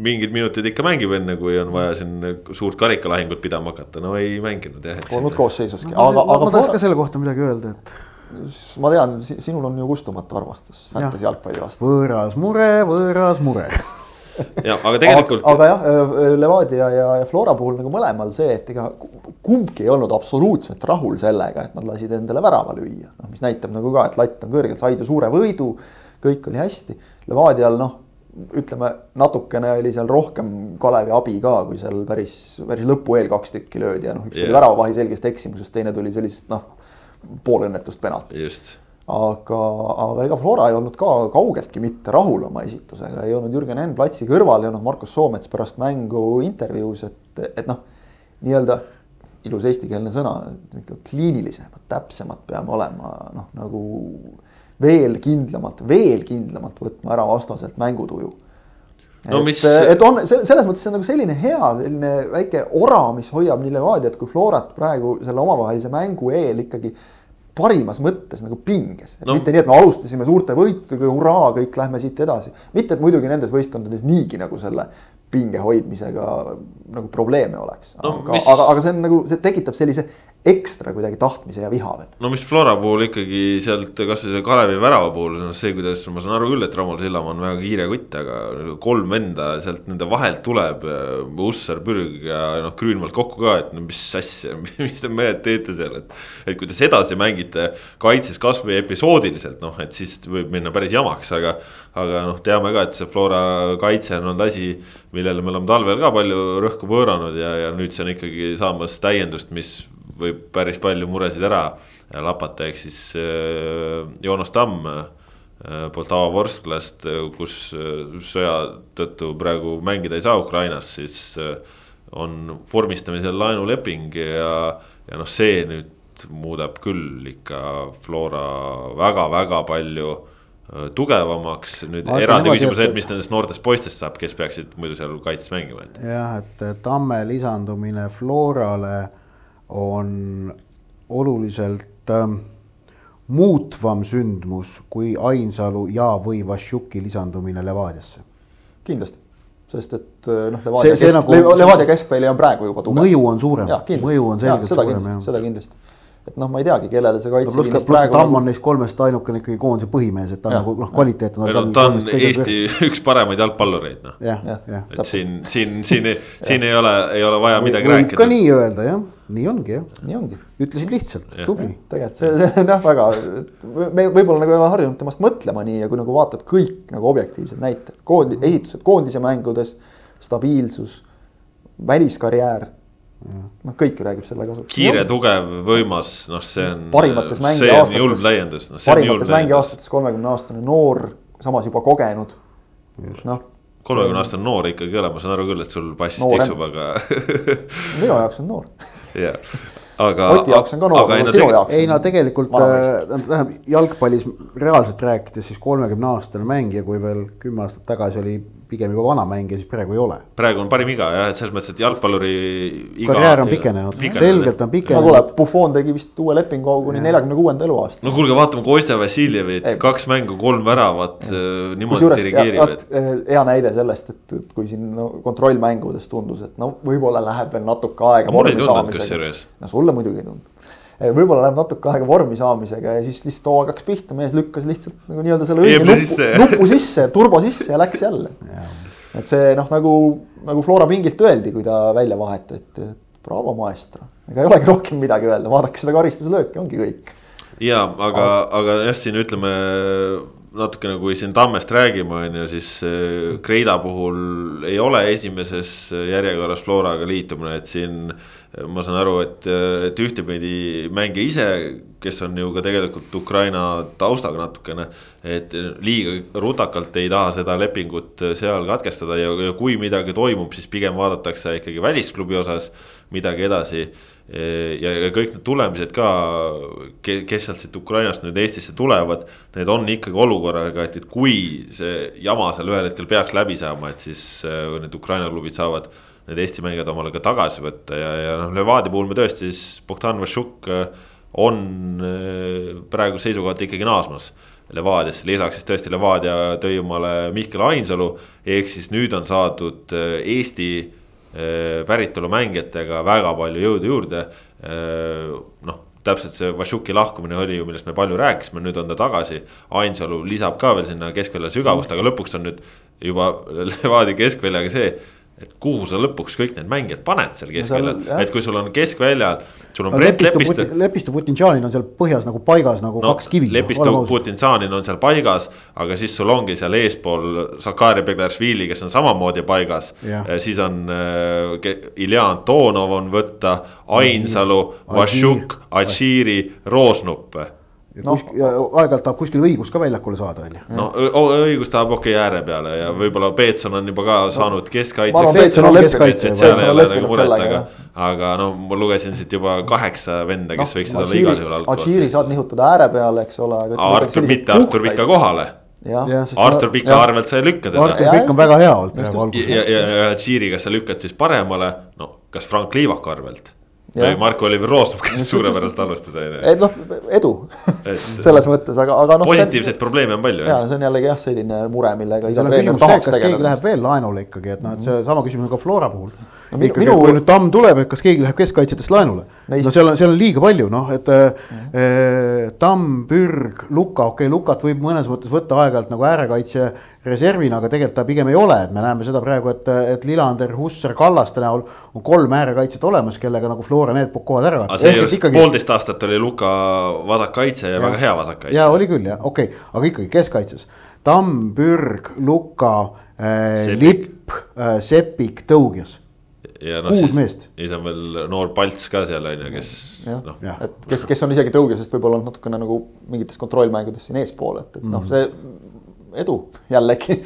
mingid minutid ikka mängib enne, kui on vaja siin suurt karikalahingut pidama hakata, no ei mänginud jah. Polnud koosseisuski no,, aga, aga. ma tahaks ka selle kohta midagi öelda, et ma tean, sinul on ju kustumatu armastus fantasy jalgpalli vastu. võõras mure, võõras mure ja, aga tegelikult. aga jah, äh, Levadia ja, ja Flora puhul nagu mõlemal see, et ega kumbki ei olnud absoluutselt rahul sellega, et nad lasid endale värava lüüa. noh, mis näitab nagu ka, et latt on kõrgel, said ju suure võidu, kõik oli hästi. Levadial noh, ütleme natukene oli seal rohkem Kalevi abi ka, kui seal päris, päris lõpu eel kaks tükki löödi ja noh, üks yeah. tuli väravavahi selgest eksimusest, teine tuli sellisest noh, poolõnnetust penaltist. just aga, aga ega Flora ei olnud ka kaugeltki mitte rahul oma esitusega, ei olnud Jürgen Henn platsi kõrval, ei olnud Markus Soomets pärast mängu intervjuus, et, et noh, nii-öelda ilus eestikeelne sõna, kliinilisemad, täpsemad peame olema, noh nagu veel kindlamalt, veel kindlamalt võtma ära vastaselt mängutuju no,. et mis..., et on selles mõttes on nagu selline hea, selline väike ora, mis hoiab nii Levadiat kui Florat praegu selle omavahelise mängu eel ikkagi parimas mõttes nagu pinges no., mitte nii, et me alustasime suurte võitudega, hurraa, kõik lähme siit edasi. mitte, et muidugi nendes võistkondades niigi nagu selle pinge hoidmisega nagu probleeme oleks no,. aga mis..., aga, aga see on nagu, see tekitab sellise ekstra kuidagi tahtmise ja viha veel. no mis Flora puhul ikkagi sealt kasvõi see Kalevi värava puhul, noh see, kuidas ma saan aru küll, et Ramal Sillamaa on väga kiire kutt, aga kolm venda sealt nende vahelt tuleb. Ussar, Pürg ja noh, Grünwald kokku ka, et no mis asja, mis te mehed teete seal, et. et kui te sedasi mängite kaitses kasvõi episoodiliselt, noh, et siis võib minna päris jamaks, aga. Aga noh, teame ka, et see Flora kaitse on olnud asi, millele me oleme talvel ka palju rõhku pööranud ja, ja nüüd see on ikkagi saamas täiendust, mis võib päris palju muresid ära lapata, ehk siis äh, Joonas Tamm äh, Poltava Vorsklast, kus äh, sõja tõttu praegu mängida ei saa Ukrainas, siis on vormistamisel laenuleping ja, ja noh, see nüüd muudab küll ikka Flora väga-väga palju tugevamaks, nüüd eraldi küsimus, et mis nendest noortest poistest saab, kes peaksid muidu seal kaitses mängima. jah, et Tamme lisandumine Florale on oluliselt ähm, muutvam sündmus kui Ainsalu ja, või Vassiuki lisandumine Levadiasse. kindlasti, sest et äh, noh, Levadia kesk, nagu, Levadia keskvälja on praegu juba tugev. mõju on suurem, mõju on selgelt ja, suurem jah. seda kindlasti et noh, ma ei teagi, kellele see kaitseliinis no, praegu. Tamm on neist kolmest ainukene ikkagi koondise põhimees, et ta ja, nagu noh, kvaliteet on. No, ta on Eesti üks paremaid jalgpallureid noh. et siin, siin, siin, siin ei ole, ei ole vaja midagi võib rääkida. võib ka nii öelda jah, nii ongi jah. nii ongi. ütlesid lihtsalt, tubli. tegelikult see, see on jah väga, me võib-olla nagu ei ole harjunud temast mõtlema nii ja kui nagu vaatad kõik nagu objektiivsed näited, koond-, esitused koondise mängudes, stabiilsus, väliskarjäär noh, kõik ju räägib selle kasuks. kiire, tugev, võimas, noh, see on. parimates mängiaastates. no,. parimates mängiaastates kolmekümne aastane noor, samas juba kogenud. noh. kolmekümne aastane noor ikkagi ei ole, ma saan aru küll, et sul passis tiksub, aga minu jaoks on noor. jah aga. Oti jaoks on ka noor, aga sinu jaoks. ei no tegelikult tähendab jalgpallis reaalselt rääkides siis kolmekümne aastane mängija, kui veel kümme aastat tagasi oli pigem juba vana mängija, siis praegu ei ole. praegu on parim iga jah, et selles mõttes, et jalgpalluri iga.... karjäär on pikenenud, selgelt on pikenenud. no kuule, Buffon tegi vist uue lepingu kuni neljakümne kuuenda eluaasta. no kuulge, vaatame Kostja Vassiljevit, kaks mängu, kolm väravat, äh, niimoodi dirigeerib. Et... Äh, hea näide sellest, et, et kui siin no, kontrollmängudes tundus, et no võib-olla läheb veel natuke aega. mulle ei tundunud kusjuures. no sulle muidugi ei tundunud võib-olla läheb natuke aega vormi saamisega ja siis lihtsalt hooaeg hakkas pihta, mees lükkas lihtsalt nagu nii-öelda selle õige nupu sisse. nupu sisse, turbo sisse ja läks jälle. et see noh, nagu, nagu Flora pingilt öeldi, kui ta välja vahetati, et bravo maestro. ega ei olegi rohkem midagi öelda, vaadake seda karistuslööki, ongi kõik. ja aga, aga jah, siin ütleme natukene, kui siin Tammest räägime, on ju, siis Kreida puhul ei ole esimeses järjekorras Floraga liitumine, et siin ma saan aru, et, et ühtepidi mängija ise, kes on ju ka tegelikult Ukraina taustaga natukene. et liiga rutakalt ei taha seda lepingut seal katkestada ja, ja kui midagi toimub, siis pigem vaadatakse ikkagi välisklubi osas midagi edasi. ja, ja kõik need tulemised ka, kes sealt siit Ukrainast nüüd Eestisse tulevad, need on ikkagi olukorraga, et, et kui see jama seal ühel hetkel peaks läbi saama, et siis need Ukraina klubid saavad need Eesti mängijad omale ka tagasi võtta ja, ja noh, Levadia puhul me tõesti siis Bogdan Vašuk äh, on äh, praeguse seisukohalt ikkagi naasmas. Levadiasse, lisaks siis tõesti Levadia tõi omale Mihkel Ainsalu, ehk siis nüüd on saadud äh, Eesti päritolu mängijatega väga palju jõudu juurde. noh, täpselt see Vašuki lahkumine oli ju, millest me palju rääkisime, nüüd on ta tagasi. Ainsalu lisab ka veel sinna keskvälja sügavust, aga lõpuks on nüüd juba Levadia keskväljaga see et kuhu sa lõpuks kõik need mängijad paned seal keskväljal no, et kui sul on keskväljal, sul on no, Lepistu. Lepistu, Putinšanin on seal põhjas nagu paigas nagu no, kaks kivi. Lepistu Putinšanin on seal paigas, aga siis sul ongi seal eespool Sakari Beglaršvili, kes on samamoodi paigas. siis on äh, Ilja Antonov on võtta, Ainsalu, Vašuk, Adžiri, Roosnup ja no, ja aeg-ajalt tahab kuskil õigus ka väljakule saada, on ju. no õigus tahab okei okay, ääre peale ja võib-olla Peetson on juba ka saanud no, keskkaitseks. Aga, aga no ma lugesin siit juba kaheksa venda, kes no, võiksid olla igal juhul algklassis. Adžiiri saad nihutada ääre peale, eks ole. Artur, mitte Artur Pika kohale. Artur Pika arvelt sa ei lükka teda. Artur Pikk on väga hea olnud ja, ja, ja Adžiiriga sa lükkad siis paremale, no kas Frank Liivaku arvelt Marko-Oliver Roosnov, kes suurepärast alustas on ju. et noh, edu selles mõttes, aga, aga noh. positiivseid probleeme on palju. ja see on jällegi jah, selline mure, millega keegi läheb veel laenule ikkagi, et noh, et seesama küsimus on ka Flora puhul no,. ikkagi minu..., kui nüüd Tamm tuleb, et kas keegi läheb keskkaitsjatest laenule. no seal on, seal on liiga palju, noh, et mm -hmm. äh, Tamm, Pürg, Luka, okei okay,, Lukat võib mõnes mõttes võtta aeg-ajalt nagu äärekaitse reservina, aga tegelikult ta pigem ei ole, et me näeme seda praegu, et, et Lillander, Hussar, Kallaste näol on kolm äärekaitset olemas, kellega nagu Flora need kohad ära võtta. seejuures ikkagi... poolteist aastat oli Luka vasakkaitse ja, ja väga hea vasakkaitse. ja oli küll jah, okei okay., aga ikkagi keskkaitses. Tamm, Pürg, Luka äh,, Lipp äh,, Sepik, Tõugjas ja noh, siis, siis on veel noor Palts ka seal on ju, kes noh. et kes, kes on isegi tõugesest võib-olla natukene nagu mingites kontrollmängudes siin eespool, et, et noh, mm. see edu jällegi.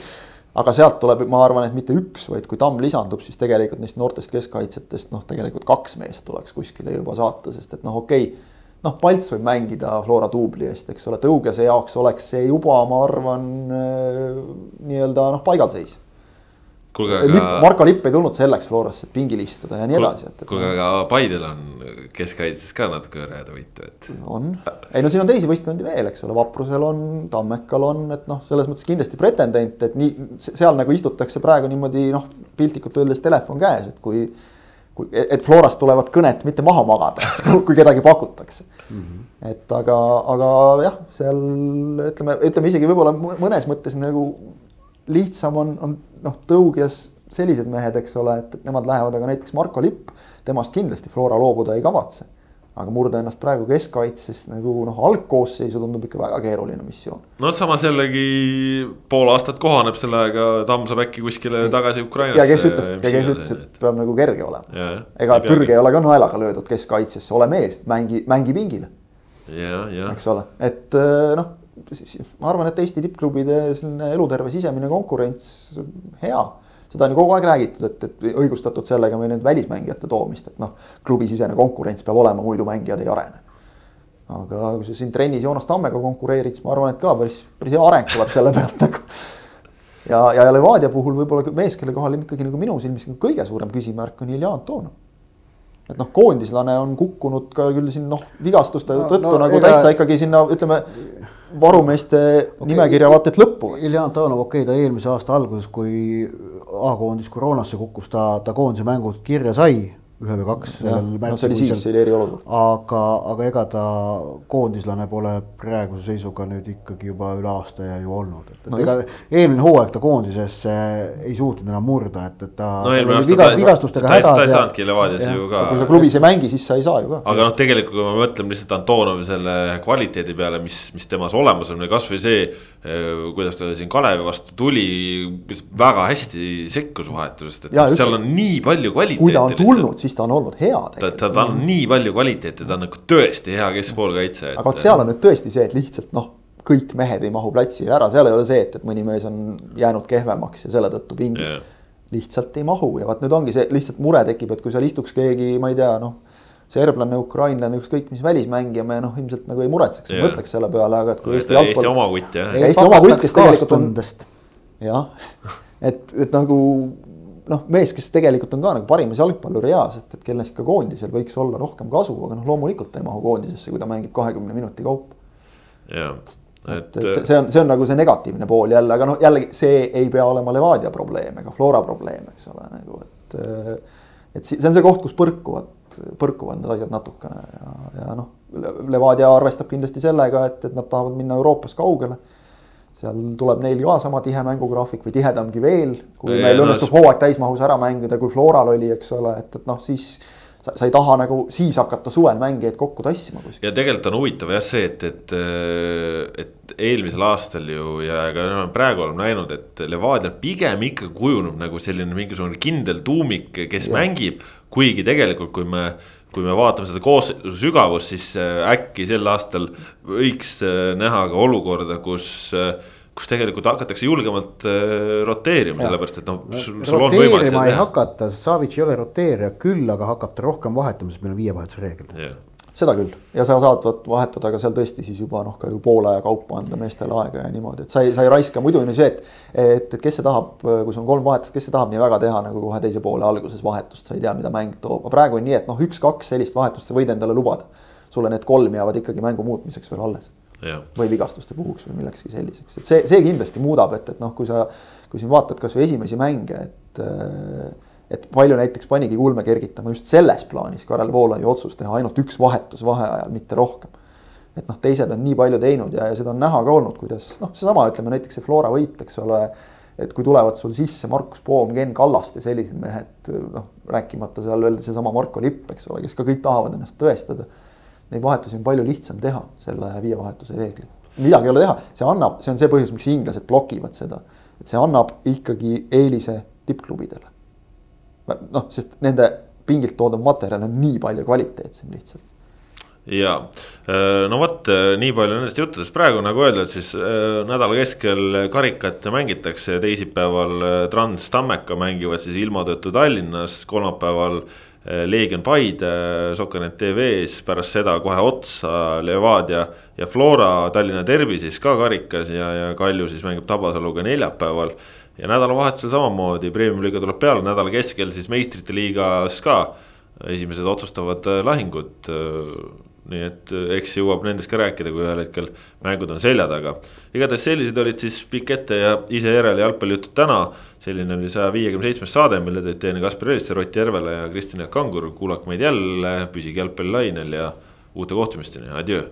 aga sealt tuleb, ma arvan, et mitte üks, vaid kui Tamm lisandub, siis tegelikult neist noortest keskkaitsjatest noh, tegelikult kaks meest tuleks kuskile juba saata, sest et noh, okei okay, noh, Palts võib mängida Flora duubli eest, eks ole, Tõugese jaoks oleks see juba, ma arvan, äh, nii-öelda noh, paigalseis kuulge aga. Marko Lipp ei tulnud selleks Florasse, et pingil istuda ja nii edasi, et, et. kuulge, aga Paidel on keskkaitses ka natuke hõredavõitu, et. on, ei no siin on teisi võistkondi veel, eks ole, Vaprusel on, Tammekal on, et noh, selles mõttes kindlasti pretendent, et nii seal nagu istutakse praegu niimoodi noh, piltlikult öeldes telefon käes, et kui kui, et Florast tulevad kõnet mitte maha magada, kui kedagi pakutakse mm. -hmm. et aga, aga jah, seal ütleme, ütleme isegi võib-olla mõnes mõttes nagu lihtsam on, on noh, tõugjas sellised mehed, eks ole, et nemad lähevad, aga näiteks Marko Lipp, temast kindlasti Flora loobuda ei kavatse. aga murda ennast praegu keskkaitses nagu noh, algkoosseisu tundub ikka väga keeruline missioon. no samas jällegi pool aastat kohaneb sellega, Tamm saab äkki kuskile tagasi Ukrainasse. ja kes ütles, ja kes ütles, et peab nagu kerge olema. ega Pürge ei ole ka naelaga löödud keskkaitsesse, ole mees, mängi, mängi pingile. eks ole, et noh ma arvan, et Eesti tippklubide selline eluterve sisemine konkurents hea. seda on ju kogu aeg räägitud, et, et õigustatud sellega või nüüd välismängijate toomist, et noh, klubisisene konkurents peab olema, muidu mängijad ei arene. aga kui sa siin trennis Joonas Tammega konkureerid, siis ma arvan, et ka päris, päris hea areng tuleb selle pealt nagu ja, ja Levadia puhul võib-olla mees, kelle kohal ikkagi nagu minu silmis nagu kõige suurem küsimärk on Ilja Antonov et noh, koondislane on kukkunud ka küll siin noh, vigastuste no, tõttu no, nagu ega... täitsa ikkagi sinna ütleme varumeeste okay. nimekirja vaata et lõppu. Ilja Antonov, okei okay,, ta eelmise aasta alguses, kui A-koondis koroonasse kukkus, ta, ta koondise mängud kirja sai ühe või kaks. no see oli siis, see oli eriolukord. aga, aga ega ta koondislane pole praeguse seisuga nüüd ikkagi juba üle aasta ja ju olnud, et, et no ega eelmine hooaeg ta koondisesse ei suutnud enam murda, et, et ta no,. Viga, vigastustega hädad. ta ei saanudki Levadias ju ka. kui sa klubis ei mängi, siis sa ei saa ju ka. aga noh, tegelikult kui me mõtleme lihtsalt Antonovi selle kvaliteedi peale, mis, mis temas olemas on või kasvõi see kuidas ta siin Kalevi vastu tuli, väga hästi sekkus vahetusest, et ja, seal on nii palju kvaliteeti. kui ta on tulnud, siis ta on olnud hea. ta, ta, ta on nii palju kvaliteeti, ta on nagu tõesti hea keskpoolkaitse. aga vot seal on nüüd tõesti see, et lihtsalt noh, kõik mehed ei mahu platsile ära, seal ei ole see, et, et mõni mees on jäänud kehvemaks ja selle tõttu pingib yeah.. lihtsalt ei mahu ja vot nüüd ongi see lihtsalt mure tekib, et kui seal istuks keegi, ma ei tea, noh serblane, ukrainlane, ükskõik mis välismängija, me noh, ilmselt nagu ei muretseks yeah., mõtleks selle peale, aga et kui Eesti jalgpall. Eesti oma kutt jah. Eesti oma kutt, kes tegelikult on. jah, et, et nagu noh, mees, kes tegelikult on ka nagu parimas jalgpalluri eas, et, et kellest ka koondisel võiks olla rohkem kasu, aga noh, loomulikult ta ei mahu koondisesse, kui ta mängib kahekümne minuti kaupa. jah, et, et see, see on, see on nagu see negatiivne pool jälle, aga noh, jällegi see ei pea olema Levadia probleem ega Flora probleem, eks ole, nagu et. et see on see koht, kus põrkuvad, põrkuvad need asjad natukene ja, ja noh, Levadia arvestab kindlasti sellega, et, et nad tahavad minna Euroopas kaugele seal tuleb neil ka sama tihe mängugraafik või tihedamgi veel, kui ja, meil õnnestub no, hooaeg täismahus ära mängida, kui Floral oli, eks ole, et, et noh, siis sa, sa ei taha nagu siis hakata suvel mängijaid kokku tassima kuskil. ja tegelikult on huvitav jah see, et, et, et eelmisel aastal ju ja ka praegu oleme näinud, et Levadial pigem ikka kujuneb nagu selline mingisugune kindel tuumik, kes ja. mängib. Kuigi tegelikult, kui me kui me vaatame seda koosseisu sügavust, siis äh, äkki sel aastal võiks äh, näha ka olukorda, kus äh, kus tegelikult hakatakse julgemalt roteerima, sellepärast et noh, roteerima ei hakata, Savic ei ole roteerija, küll aga hakkab ta rohkem vahetama, sest meil on viievahetuse reegel seda küll ja sa saad vahetada ka seal tõesti siis juba noh, ka ju poole aja kaupa anda meestele aega ja niimoodi, et sa ei, sa ei raiska, muidu on ju see, et. et, et kes see tahab, kui sul on kolm vahetust, kes see tahab nii väga teha nagu kohe teise poole alguses vahetust, sa ei tea, mida mäng toob, aga praegu on nii, et noh, üks-kaks sellist vahetust sa võid endale lubada. sulle need kolm jäävad ikkagi mängu muutmiseks veel alles. või vigastuste puhuks või millekski selliseks, et see, see kindlasti muudab, et, et noh, kui sa, kui siin vaatad kasvõi esimesi mänge, et et palju näiteks panigi kulme kergitama just selles plaanis Karel Voolaiu otsus teha ainult üks vahetus vaheajal, mitte rohkem. et noh, teised on nii palju teinud ja, ja seda on näha ka olnud, kuidas noh, seesama ütleme näiteks see Flora võit, eks ole. et kui tulevad sul sisse Markus Poom, Ken Kallaste, sellised mehed, noh rääkimata seal veel seesama Marko Lipp, eks ole, kes ka kõik tahavad ennast tõestada. Neid vahetusi on palju lihtsam teha selle viie vahetuse reegliga. midagi ei ole teha, see annab, see on see põhjus, miks inglased blokivad seda. et see annab ikkagi eelise tippklubidele noh, sest nende pingilt toodav materjal on nii palju kvaliteetsem lihtsalt. Ja no vot, nii palju nendest juttudest. Praegu nagu öeldud, siis nädala keskel karikat mängitakse, teisipäeval Trans Tammeka mängivad siis ilma tõttu Tallinnas, kolmapäeval. Leegion Paide, Sokkernet tv-s, pärast seda kohe otsa Levadia ja Flora Tallinna Derbi siis ka karikas ja, ja Kalju siis mängib Tabasaluga neljapäeval ja nädalavahetusel samamoodi, premium-liiga tuleb peale, nädala keskel siis meistrite liigas ka esimesed otsustavad äh, lahingud. Äh, nii et äh, eks jõuab nendest ka rääkida, kui ühel hetkel mängud on selja taga. igatahes sellised olid siis pikk ette ja ise järele jalgpallijutud täna. selline oli saja viiekümne seitsmes saade, mille teid teine Kaspar Elisser, Rott Järvela ja Kristjan Jaak Kangur. kuulake meid jälle, püsige jalgpallilainel ja uute kohtumisteni, adjöö